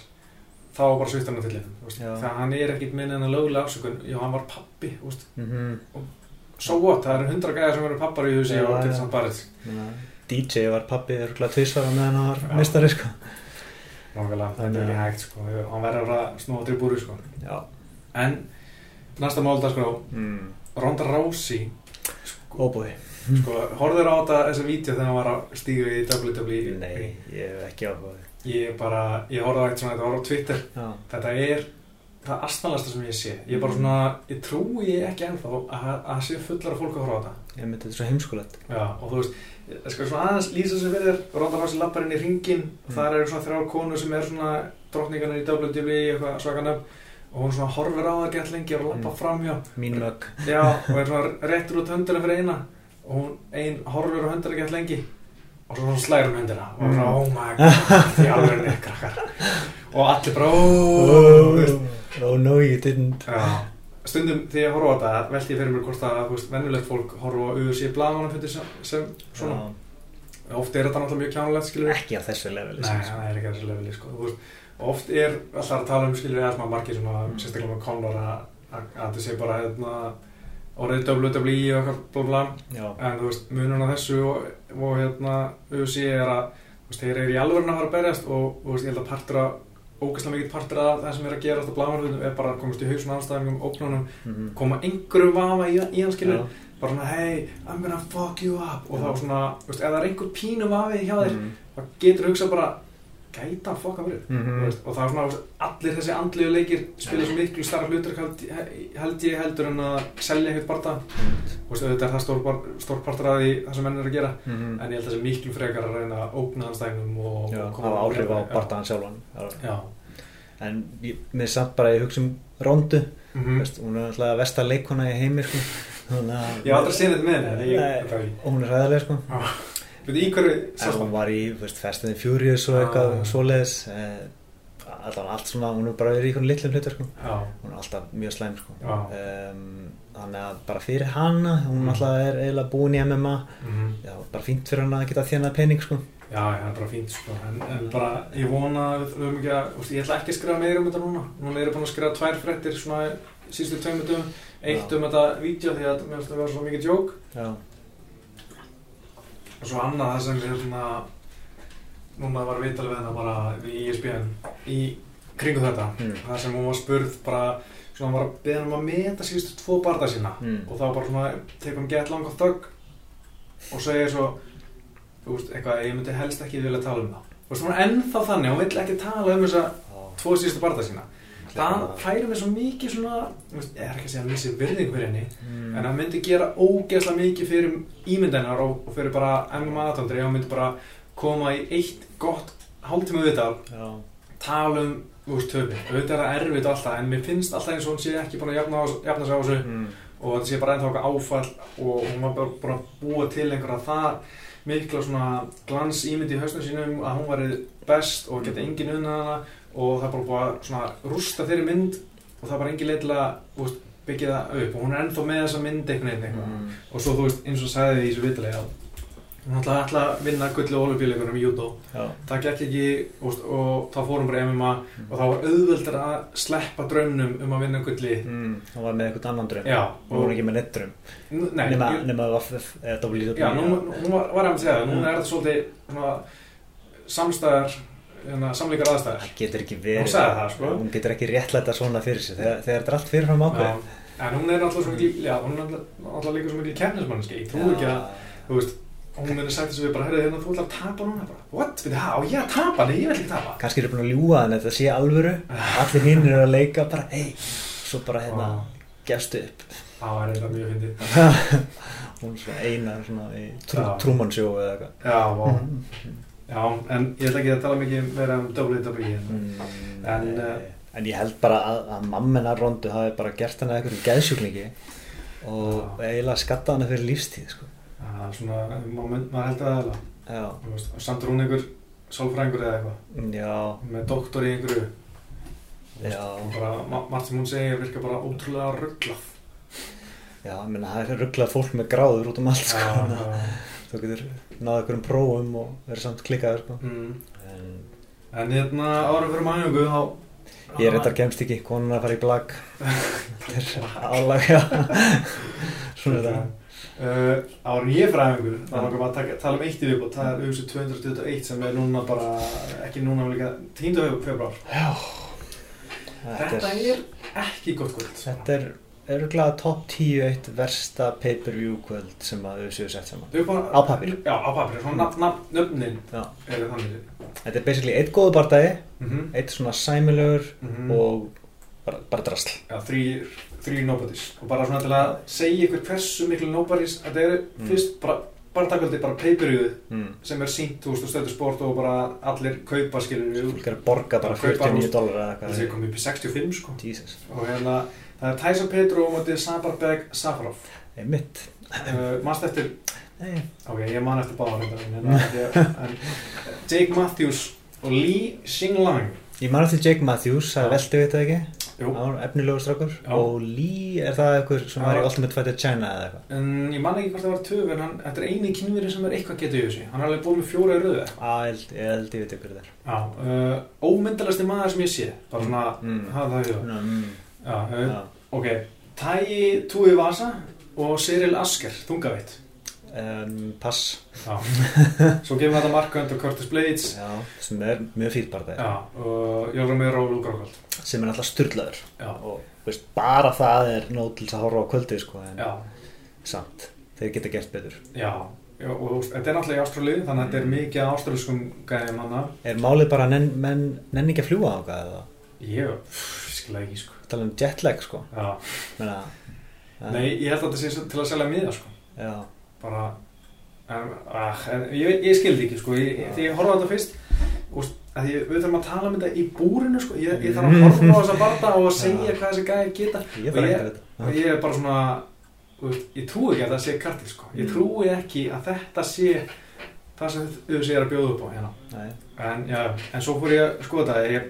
þá bara hann til liðum, þú veist, Já. þegar hann er ekkit minn en að lögulega afsökun, já, hann var pappi, veist, -hmm. so what, það eru hundra gæðar sem eru pappar í húsi Já, og getur samt barist. DJ var pappi örgulega tvisvara meðan hann var mistari sko. Nákvæmlega, þetta er Þannig ekki að- hægt, sko, hann verður að að snúa til búri, sko. Já En, næsta málda, sko, mm. Ronda Rousey, Óbúi sko, horfður á þetta, þessa vídeo þegar hann var að stíga í WWE? Nei, ég hef ekki áhugaði Ég bara, ég horfði eitt svona, þetta var á Twitter. Já, Þetta er það astnalasta sem ég sé. Ég er bara svona, ég trúi ekki ennþá að að sé fullar af fólk að horfa á þetta. Ég myndi þetta er svo heimskulegt. Já, og þú veist, ég skal svona aðeins lýsa sem við er Rousey lappar inn í ringin Mm. þar eru svona þrjár konur sem er svona drottningarnir í WWE eitthvað svaka nöfn. Og hún svona horfir á það gett lengi og lappa Mm. framhjá Mín mögg Já, og er svona réttur út höndina fyrir eina. Og hún ein horfir á höndina gett lengi og svo slæður um höndina og Mm. svona, oh my god, því alveg er krakkar og allir bara, oh, veist. oh no you didn't Já, stundum þegar ég horfa á þetta velti ég fyrir mér hvort að, vennulegt fólk horfa á UFC blaðmannum fyrir sem, sem svona, oft er þetta náttúrulega mjög kjánulegt, skilur Já, Ekki á þessu leveli Nei, sem sagt. það er ekki að þessu leveli, sko, og oft er alltaf að tala um, skilur svona margir svona, Mm. sérstaklega með að, að þetta sé bara, hérna orðið WWE og eitthvað Já, en þú veist, munun á þessu og, og hérna, UFC er að þú veist, þeir eru í alvörun að fara að berjast og þú veist, ég held að partur að ógæslega mikið partur að það sem er að gera alltaf blámarfjöldum er bara að komast í hausun ástæðingum, óknunum, mhm. koma einhverjum vafa í, í hans skilur, Já. bara svona hey, I'm gonna fuck you up og þá svona, þú veist, ef það er einhver pínu vafi hjá þér, Mhm. þá getur þú hugsað bara gæta hann fokka Mhm. Þú veist, og það er svona, allir þessi andlegu leikir spila svo miklu starra hlutur held, ég heldur en að selja eitthvað barða Þú veist, auðvitað er það stór, bar- stór partur að því það sem menn er að gera Mhm. en ég held að sé miklu frekar að reyna að ógna hans dægnum og, Já, og hafa áhrif á Já. bardaðan sjálfan Já. Já, En ég, mér samt bara ég hugsa um mm Veist, hún er alltaf versta leikona í heimi sko. Þannig að- Ég hef aldrei séð þetta með henni þetta var og hún er ræðileg sko. Í hverju sást hún það? var í the Furious og eitthvað Ah. svoleiðis eh, allan allt svona, hún er bara verið í einhvern litlum sko. Já, hún er alltaf mjög slæm sko. Já. um, þannig að bara fyrir hana hún Mm. alltaf er eiginlega búin í MMA mhm. já, bara fínt fyrir hana að geta þjænað pening sko. já, það er bara fínt sko. en, en bara, ég vona að við höfum ekki að, ég ætla ekki að skrifa meira um þetta núna núna er ég búin að skrifa tvær fréttir svona síðustu tveimur dögum eitt Já. um þetta vídeo því að mér finnst það vera svo mikið jók já, og svo annað það sem er svona núna var vital við hennar bara E ESPN í kringu þetta Mm. það sem hún var spurð bara svona var að beða um að meta síðustu tvo barða sína Mm. og þá bara svona tekur hún gett langa þögg og segir svo þú veist, eitthvað, ég myndi helst ekki vilja tala um það hún er ennþá þannig, hún vill ekki tala um þessa já. tvo síðustu barða sína það færi mig svo mikið svona ég er ekki að segja að missi virðing fyrir henni Mm. en hann myndi gera ógeðslega mikið fyrir ímyndanar og, og fyrir bara MMA aðtandri, hann myndi bara koma í eitt gott hálftíma viðtal, tala um veist, töfin, auðvitað er það erfitt og alltaf en mér finnst alltaf eins og hún sé ekki búin að jafna, jafna sig á þessu mm. og þetta sé bara ennþá okkar áfall og hún var bara búin að búa til einhverja það mikla svona glans ímynd í hausnum sínum að hún væri best og geta engin unnað hana og það er bara búið að rústa þeirri mynd og það er bara engin leið til að byggja það upp. Og hún er ennþá með þessa mynd einhvern veginn eitthvað. Mm. og svo þú veist eins og sagði í þessu vitali að hún ætlaði ætla að vinna gullu olubíleikunum í judo já, það gekk ekki veist, og þá fórum bara MMA og þá var auðveldur að sleppa draumnum um að vinna gulli. Mm. hún var með eitthvað annan dröm já, hún var ekki með neitt dröm N- nei, nema, Já, nú, nú var, að segja það, núna Mm. er svolítið samstæðar hérna, samleikar aðstæður. Það getur ekki verið. Það, sko. hún getur ekki réttlæta svona fyrir sig. Þegar, þegar þetta er allt fyrirfram ákveð Já, en hún er alltaf svo mikil já, hún er alltaf- líka svo mikil kemnismanniski ég trú ekki að, þú veist hún er sagt þess að við bara, herrið, hérna, þú ætlar að tapa núna bara, what, við það, á ég að tapa, nei, ég vil ekki tapa. Kannski eru búin að ljúga en þetta sé alvöru. Allir hinn eru að leika bara ei, svo bara hérna gefstu upp. Það var eitthvað mjög fyndið. Hún er svona eina svona í trú, Já. trúmannsjó eða eitthvað já, já, en ég ætla ekki að tala mikið meira um WWE en, Mm, En, eh, en ég held bara að, að mammenar rondu hafi bara gert hana eitthvað geðsjúklingi og Já. eiginlega skatta hana fyrir lífstíð sko. er svona, maður, maður heldur að það já, þú veist, samt hún einhver sálfræðingur eða eitthvað. Já, með doktor í einhverju. Já, bara, ma- margt sem hún segir virka bara ótrúlega rugglað já, ég meina það er rugglað fólk með gráður út um allt sko. já, þú getur náða einhverjum prófum og verið samt klikkaður sko. mm. en en hérna árum fyrir mæjungu þá ég reyndar kemst ekki konun að fara í blag þetta er álag svona er það Uh, árum ég fræðingur þá langar maður að taka, tala um eitt í viðbútt það er auðvitað 221 sem er núna bara ekki núna líka 10. februar já þetta þetta er, er ekki gott kvöld þetta er örgulega top 10 eitt versta pay-per-view kvöld sem að þau séu sett saman bara- Á pappír. já á pappir, svona nöfnin er þetta er basically eitt góðu bardagi mm -hmm. eitt svona sæmilegur Mhm. og bara, bara drasl já, þrý, þrý nobodies og bara svona til að segja ykkur hversu miklu nobodies þetta eru Mm. fyrst bara bara takkvöldi, bara pay-per-viewið mm. sem er sínt, og stöðu sport og bara allir kaupa skilur við að borga bara Bara kaupa 49 rúst. dólar eða það sé eitthvað. komið upp í 65 sko. Jesus, og hérna, það er Tyson Petro og mótið Sabarbeg Safarov. Einmitt. Uh, mannst eftir, Nei. ok, ég man eftir báðar en Jake Matthews og Lee Xinglang ég man eftir Jake Matthews, það er veldu við þetta ekki efnilegur strákur. Já. og Lee, er það eitthvað sem var í Ultimate Fighter China eða eitthvað? En ég man ekki hvort það var töf en hann, þetta er eini kynveri sem er eitthvað getur í þessu. Hann er alveg búið með fjóra röðu að ég held- ég held ég veit ykkur þetta er. Uh, ómyndalasti maður sem ég sé. Bara svona, Mm. hafa það í það. Mm. já, uh, Já. ok, Tæi Túi Vasa og Cyril Asker, þungaveitt Um, pass. Já, svo gefum við þetta marka undir Curtis Blades. Já, sem er mjög Já, og Jólra Meira og Lúka Rákvöld sem er alltaf styrlaður og veist, bara það er nóg til að horfa á kvöldi sko, en samt, þeir geta gert betur. Já, já og þetta er náttúrulega í Ástralíu þannig að þetta er mikið af ástralískum gæðum hana er málið bara nenn, menn nenni ekki að fljúa á það Ég, pff, skilja ekki, sko. Tala um jetlag sko. Menna, nei, ég held að þetta sé til að selja miða, sko. Já, bara en, ah, en, ég, ég skildi ekki, sko ég, þegar ég horfði á þetta fyrst úst, að ég, við þurfum að tala um þetta í búrinu, sko ég, ég þarf að horfa á þessa barda og að segja hvað þessi gæði geta Og ég- og ég er bara svona ég trúi ekki að það sé kartil sko. ég Mm. trúi ekki að þetta sé það sem þau sé að bjóða upp á hérna. En, já, en svo fór ég að skoða þetta ég,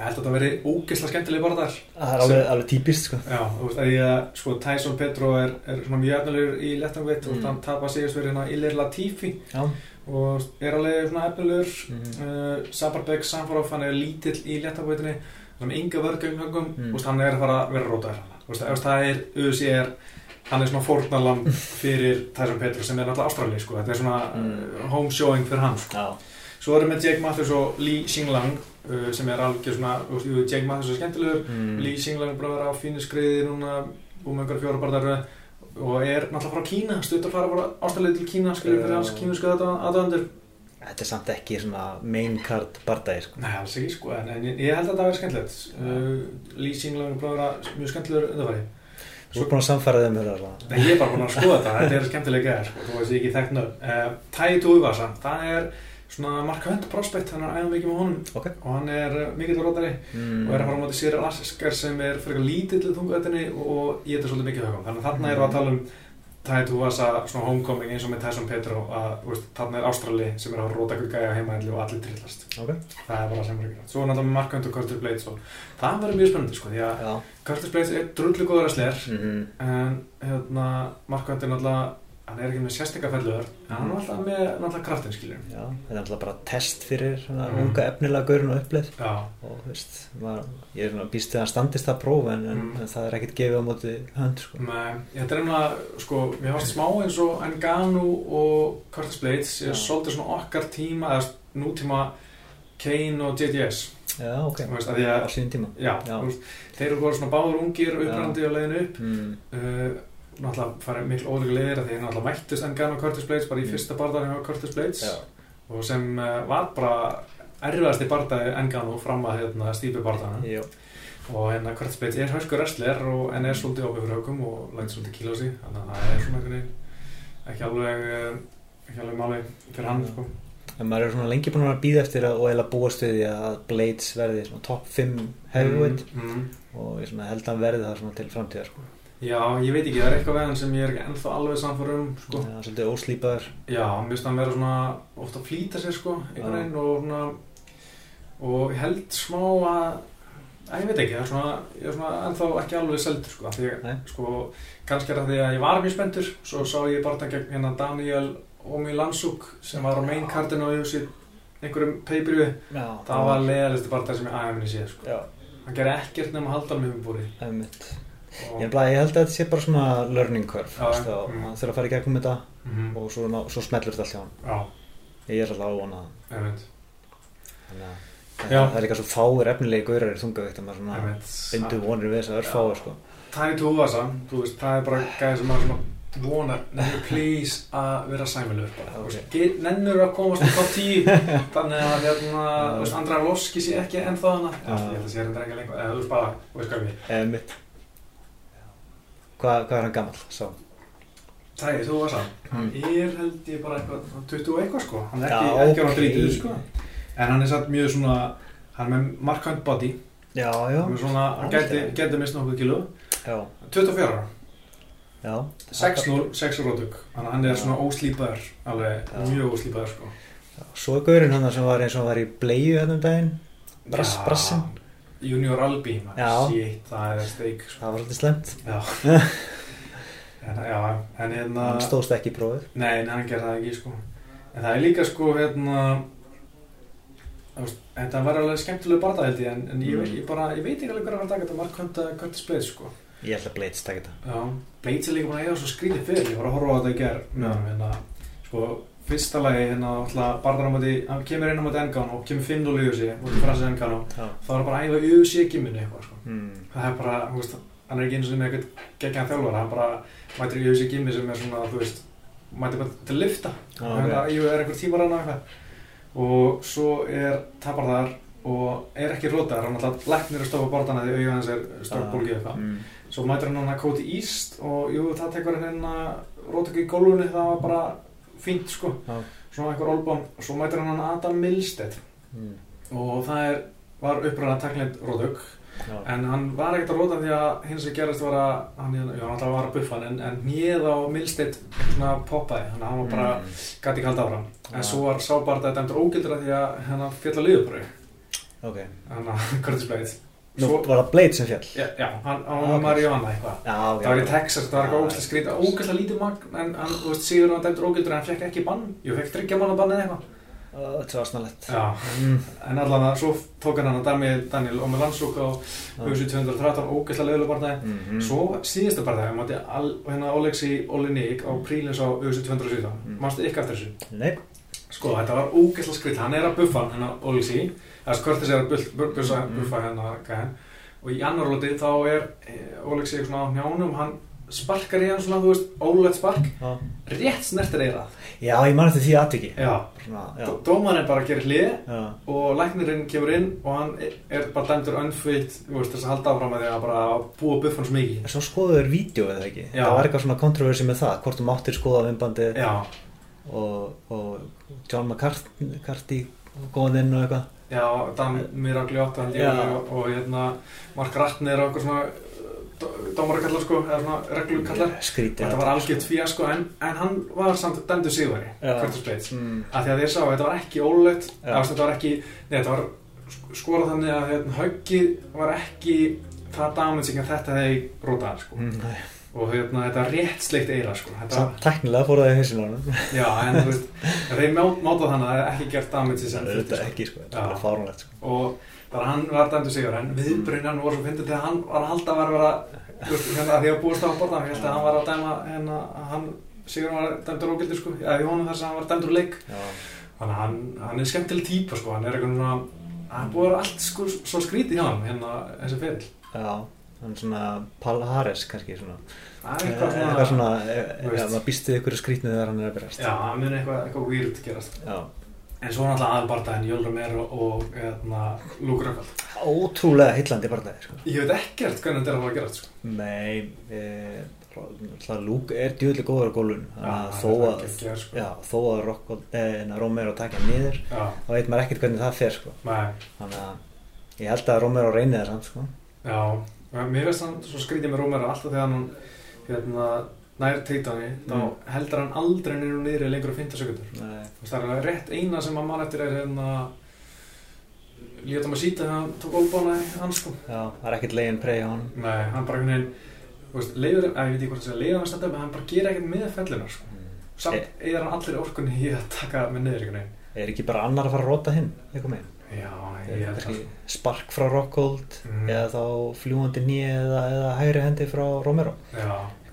ég held að þetta veri ógeðslega skemmtileg bara þar það er alveg, alveg típist sko já, þú veist að ég sko Tyson Petro er, er svona mjög efnilegur í lettangveitt Mm. og hann tapar sigast fyrir hérna Ilir Latifi já, og er alveg svona efnilegur Mhm. uh, Sabarbek Samfarov hann er lítill í lettangveitinni hann er enga vörgöngum Mm. mm. hann er að fara að vera rótaður Þú veist, ef það er UFC er hann er svona fórnalam fyrir Tyson Petro sem er náttúrulega Ástrali sko. þetta er svona Mm. uh, home showing fyrir hann sko. já, svo erum við Jake Matthews og Lee Xinglang uh, sem er algjör svona veist, jú, Jake Matthews er skemmtilegur. Mm. Lee Xinglang er bara að vera á fínu skriði núna með einhverja fjóra barðar og er náttúrulega frá Kína stutt að fara bara Ástrali til Kína skilur fyrir Já. hans kínu skoða aðdöndur þetta er samt ekki svona main card bardagi sko. Nei, alls ekki sko, en, ég, held að það verði skemmtilegt. Uh, Lee Xinglang er bara að vera mjög skemmtilegur undarfæri þú er búin að samfæra þeim fyrir það Nei, ég er bara búin að skoða þetta, þetta er skemmtilega er svona Mark Hunt prospect, hann er æða mikið með honum Ok. og hann er uh, mikill rótari mm. og er að fara á móti Sýri Asker sem er fyrir lítill í þunguðettinni og ég þetta svolítið mikið högum. Þannig að þarna við að tala um Tæi Túivasa svona homecoming eins og með Tyson Petro að veist, þarna er Ástrali sem er að róta ykkur gæja heimaðli og allir trillast. ok, Það er bara sem er ekki. Svo er náttúrulega Mark Hunt og Curtis Blades og það verður mjög spennandi sko því að Curtis Blades er drullu góður að sler mm. en hérna Markvænt er náttúrulega hann er ekki með sérstakka felluðar en hann er alltaf með náttúrulega kraftin skiljum já, þetta er alltaf bara test fyrir Mm. unga efnilega gaurinn og uppleið. Já, og veist, maður, ég er býst við að standist það próf en, en, Mm. en það er ekkert gefið á móti hönd sko. með, þetta er einhverja sko, mér fannst smá eins og Enganu og Curtis Blades er svolítið svona okkar tíma eða nútíma Kane og JDS Já, ok, veist, að því á að síðan tíma. Já, Já. veist, þeir eru voru svona báður ungir upprandi á leiðinu upp. Mm. uh, náttúrulega farið miklu ólíka leiðir að því náttúrulega mættust Engan og Curtis Blades bara í Mm. fyrsta barðan hjá Curtis Blades Já, og sem uh, var bara erfiðasti barðaði Engan og fram að hérna, stípi barðana og hérna Curtis Blades er hauskur wrestler og, en er svolítið opið fyrir högum og lænt svolítið kíla á sig þannig að það er svona veginn ekki alveg uh, ekki alveg máli fyrir hann sko. En maður er svona lengi búin að býða eftir að, og eða búast við því að Blades verði top 5 heavyweight mm, mm. og ég held að hann verði það til framtíðar sko. Já, ég veit ekki, það er eitthvað hann sem ég er ekki ennþá alveg samfór um sko. Já, svolítið óslýpaður Já, mér finnst hann vera svona ofta að flýta sér sko, einhvern veginn og svona og ég held smá að að ég veit ekki, það er svona, ég er svona ennþá ekki alveg seldur sko, af því að sko, kannski er það því að ég var mjög spenntur svo sá ég bara gegn hérna Daniel Omi Lansuk sem var á main cardinu og ég einhverjum pay-per-view. Já, það var leðalistu bara það sem ég aðeins sé sko. Hann gerir ekkert nema að halda um Ég, bara, ég held að þetta sé bara svona learning curve mm. hann þurfa að fara í gegnum þetta Mhm. og svo, ná- svo smellur þetta allt hjá hann Ég er alltaf ávona einmitt, þannig að það er líka svo fáir efnilegi gaurar í þungavíkt að maður bindu vonir við þess að örfáir sko. Tuvasa, þú veist, það er bara gæði sem maður svona vonar, nefnir please að vera sæmilugur bara, Ok. þú veist, get- nennur að komast top 10, þannig að hérna, Andra Loski sé ekki ennþá held að sé hérna ekki lengur, eða þú veist bara, þú veist hvað við, Hvað, hvað er hann gamall? Sá. Tiny Tuvasa, hann Mm. er held ég bara eitthvað, 20 og eitthvað sko, hann er ekki, Já, ekki á ok. drítið sko, en hann er satt mjög svona, hann er með markant body, Já, já, hann er svona, hann Algjörlega. gæti mist nokkuð kíló, já, 24 ára. já 6-0, 6 rótug þannig að hann er Já. svona óslýpaður alveg Já. mjög óslýpaður sko Svo er gaurinn hann sem var eins og var í bleiðu hérna um daginn Brass, Já, brassinn Junior Albi, shit, það er steik sko. Það var alltaf slemt já. en, já, en hérna Hann stóðst ekki í prófið nei, hann gerði það ekki sko. En það er líka sko hérna veist, þetta var alveg skemmtilegu barða held ég en, en ég, Mm. ég bara, ég veit ekki alveg hvað er að taka þetta marg kvönda Curtis Blades sko. Ég held að Blades takk þetta. Já, Blades er líka búin að eiga svo skrítið fyrir, ég var að horfa á þetta í ger með hann, hérna, sko, fyrsta lagi, hérna, alltaf, barðar á móti, hann kemur inn á móti Engano og kemur 5-0 í UFC, móti Francis Engano, Já þá er bara að æfa í UFC-gimminu eitthvað, sko. mm. Það er bara, þú veist, hann er ekki eins og með eitthvað geggjan þjálfara, hann bara mætir í UFC-gimmi sem er svona, þú veist, mætir bara til að lifta, Já, hann ok. er, er einhver tímar hann eitthvað, og svo er tapar þar og er ekki rótar, hann alltaf læknir að stofa barðana því auðvitað hans er stórkbólgi eitthvað. mm. Svo mætir hann hann að Cody East og jú, það tekur hann að róta ekki í gólfunni, það var bara fínt sko, Já. svona einhver olbán og svo mætir hann Adam Milstedt Mm. og það er, var uppræðan að takla rótök, Já. en hann var ekkert að róta því að hins sem gerast var að hann, já, hann var að buffa hann, en, nýð á Milstedt svona poppaði, þannig að hann var bara Mm. gæti áfram, Já. en svo var sábarða dæmdur ógildur að því að hann fjall að liðubröðu, Ok hann að Curtis Blades Nú Svo- var það Blades sem fjall Já, já, hann, hann Ah, var ok. Mariana eitthvað Já, Það var í Texas, það var eitthvað Já. ógæslega skrítið, ógæslega lítið magn en hann, þú veist, Sigur hann dæmdur ógældur en hann fekk ekki bann, jú, fekk þryggja manna bann eða eitthvað Þetta var snarlegt Já, mm. en allan að svo tók hann hann að Daniel, Daniel Ómi Landsúk á Já. UFC 213, ógæslega leiðilega barndæði Mm -hmm. Svo síðasta barndæði, mátti hérna Olexi Olinik á Prílins á UFC 217 Mm. Mástu? Nei Sko, þetta var ógæslega skrítið, hann er að buffa hann, hérna Olexi Það er skvörtis er að buff- buff- buffa Mm. hérna gæðan og í annar lóti þá er Olexi svona á njánum, hann sparkar í hann svona, þú veist, ólætt spark. Já, rétt snertir eirað já ég man eftir því aðtiki Já, Svona, já. Dó- dómarinn bara gerir hlið Já, og læknirinn kemur inn og hann er bara dæmdur unfit þú veist þess að halda áfram að því að bara búa buffan svo mikið Svo skoðuður vídeo eða ekki? Já. Það var eitthvað svona kontroversi með það Hvort þú máttir skoða vimbandið Já, og, og John McCarthy góðan inn og eitthvað já, Dan Miragliotta held ég og, og hérna Mark Ratner og okkur svona dómarakallar sko, eða svona reglukallar Skrítið Þetta var algjört fíasko en, en hann var samt dæmdur sigurveri Já. Curtis Blades mm. að því að þeir sá að þetta var ekki ólögt þetta var ekki, nei, þetta var sk- skorað þannig að hérna, höggið var ekki það damaging að þetta hefði rótað sko. Mm. Og hérna, þetta var rétt sleikt eira sko. þetta, teknilega fór það í hausinu á hann já, en þú veist þeir mát, mátað þannig að það er ekki gert damage sem Þetta þurfti, er ekki sko, þetta er bara fárunlegt sko. og þar hann var dæmdur sigur en viðbrunnan voru svo fyndið þegar hann var að halda að vera hérna, því að búist á borðan að hann var að dæma hérna, hann sigur var dæmdur ógildur sko, eða í honum þess að hann var dæmdur leik. Já, þannig að hann, hann er skemmtileg típa sko, hann er eitthvað svona hann er búið allt sko, svo skrítið hjá hann hérna þessi ferill. Já, hann er svona Paul Harris kannski svona það er eitthvað eitthvað svona, svona, eh, þú veist. já, maður býst við ykkur skrítnið þegar hann er að byrjast já, hann mun eitthvað, eitthvað weird gerast Já, en svo er náttúrulega aðalbardaðin Jól Romero og hérna, Luke Rockhold ótrúlega heillandi barndagi sko. ég veit ekkert hvernig þetta er að fara að gerast sko. Nei, e, það Luke er djúðlega góður á gólun þannig þó er að geggjör, sko. já, þó að eh, Romero takja niður já, þá veit maður ekkert hvernig það fer sko. þannig að ég held að Romero reynir það samt sko. Já mér finnst hann svo skrítið með Romero alltaf þegar hann hérna, nær teitani þá Mm. heldur hann aldrei nýru í lengur 15 sekundur Nei, Þú veist, það er rétt eina sem að mann eftir er hérna Líða það maður síta þegar hann tók ólbána í hans sko. Já, það er ekkert legin prey á hann Nei, hann bara einhvern veginn Þú veist, leiður, að ég veit ekki hvort það sé leiður hann að standa upp en hann bara gera ekkert með fellunar sko. Mm. Samt eða hann allir orkunni í að taka með niður Er ekki bara annar að fara að róta hinn eitthvað með Það spark frá Rockhold Mhm. eða þá fljúandi nýja eða, eða hægri hendi frá Romero.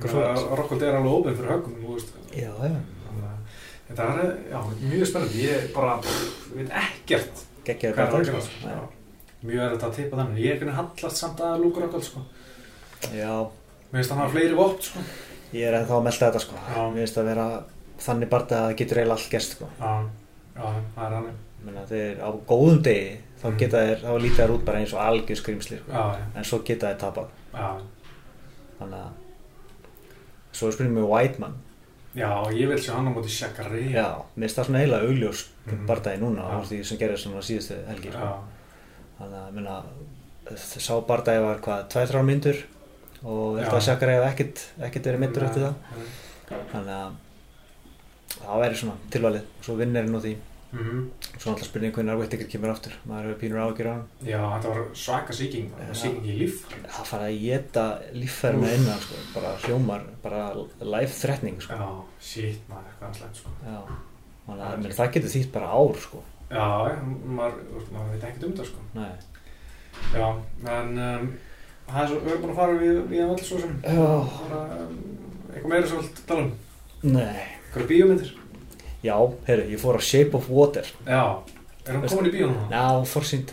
Rokkold er alveg óbyrð fyrir högum að Þetta er, já, mjög spennandi, ég bara pff, veit ekkert geggjaði hvað er að gera sko. Já. Mjög er þetta að tippa þannig, ég er veginn hallast samt að Luke Rockhold sko. Já, Mér finnst hann hafa fleiri vopn sko. Ég er ennþá að melda þetta sko. Já. Mér finnst að vera þannig bara að það getur eiginlega allt gerst sko. Já, já, það er hann þeir á góðum degi þá Mm. geta þeir, þá líta þeir út bara eins og algjör skrimsli sko. Já, já, en svo geta þeir tapað. Þannig að svo spurning með Whiteman Já, ég vil sjá hann á móti Shakari já, mér finnst það svona eiginlega augljós Mhm. bardagi núna úr því sem gerir svona síðustu helgi sko. þannig að minna, sá bardagi var hvað, 2-3 myndur? Og þetta að Shakari hef ekkert, ekkert verið myndur eftir það. þannig að það væri svona tilvalið svo vinnirinn úr því mm svo náttúrulega spurning hvernig Whittaker kemur aftur. Maður hefur pínur ágjur á hann Já, þetta var svaka síking Já. Síking í líf það fara að geta líffærina innan sko, bara hljómar, bara life threatening sko. Já, shit maður, hvað er slæmt sko. Já, þannig að menn, það getur þýtt bara ár sko. Já, maður, maður veit ekkert um það sko. Nei. Já, en um, það er svo, við erum búin að fara við, við að öll svo sem. Já. bara, um, eitthvað meira svo vilt tala um? Nei. Eitthvað bíómyndir Já, heyrðu, ég fór á Shape of Water. Já, er hann Veist- komin í bíó núna? Já,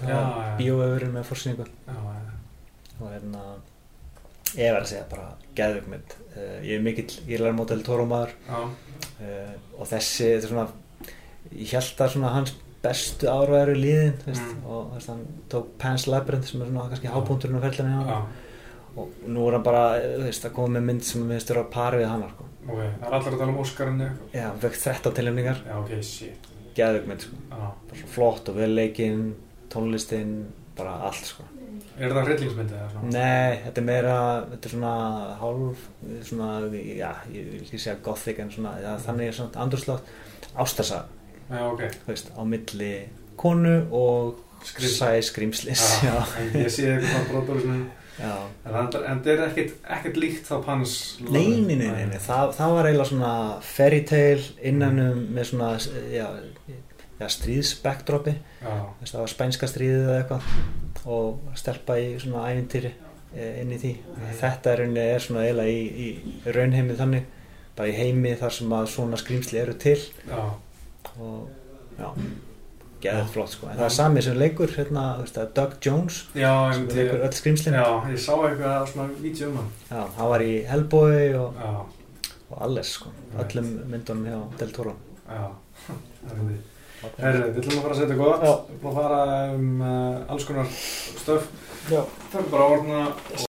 Já, já. bíóöfurinn með já, og hérna ég verð að segja bara geðvögg mynd. Uh, ég er mikill, ég er mótel tórumaður já, uh, og þessi, þetta er svona ég held að svona hans bestu ára eru liðin veist, Mm. og veist, hann tók Pan's Labyrinth sem er svona kannski hábúndurinn á hann og nú er hann bara, þú veist, að koma með mynd sem við á pari við hann sko. ok, það er allir að tala um Óskarinn eitthvað já, hann fekk 13 tilnefningar Já, ok, shit geðvögg mynd, sko. Já, bara svo flott og vel leikinn tónlistinn, bara allt sko. er það hryllingsmyndið eða svona? Nei, þetta er meira, þetta er svona hálf, svona, já, ég vil ekki segja gothic en svona, já, þannig er svona andurslótt ástarsa, Já, ok þú veist, á milli konu og sæ já, en ég sé eitthvað brotur svona. En það er ekkert, líkt þá Pans Nei, nei, nei, nei, nei. Það, það var eiginlega svona fairy tale innan um með svona, já, já stríðsbackdropi, Já, það var spænska stríðið eða eitthvað. Og stelpa í svona ævintýri eh, inn í því. Þetta er, er svona eiginlega í, í raunheimi þannig, bara í heimi þar sem að svona skrýmsli eru til. Já, og já, geðið flott sko. En það er sami sem leikur, hérna, Doug Jones já, sem en leikur öll skrýmslin. já, ég sá eitthvað svona vídeo um hann Já, hann var í Hellboy og, og alles sko, Right. öllum myndunum hjá Del Toro. já, það er því Herri, við ætlum að fara að setja gott Já. Við ætlum að fara um uh, alls konar stöf Já. Það er bara að orna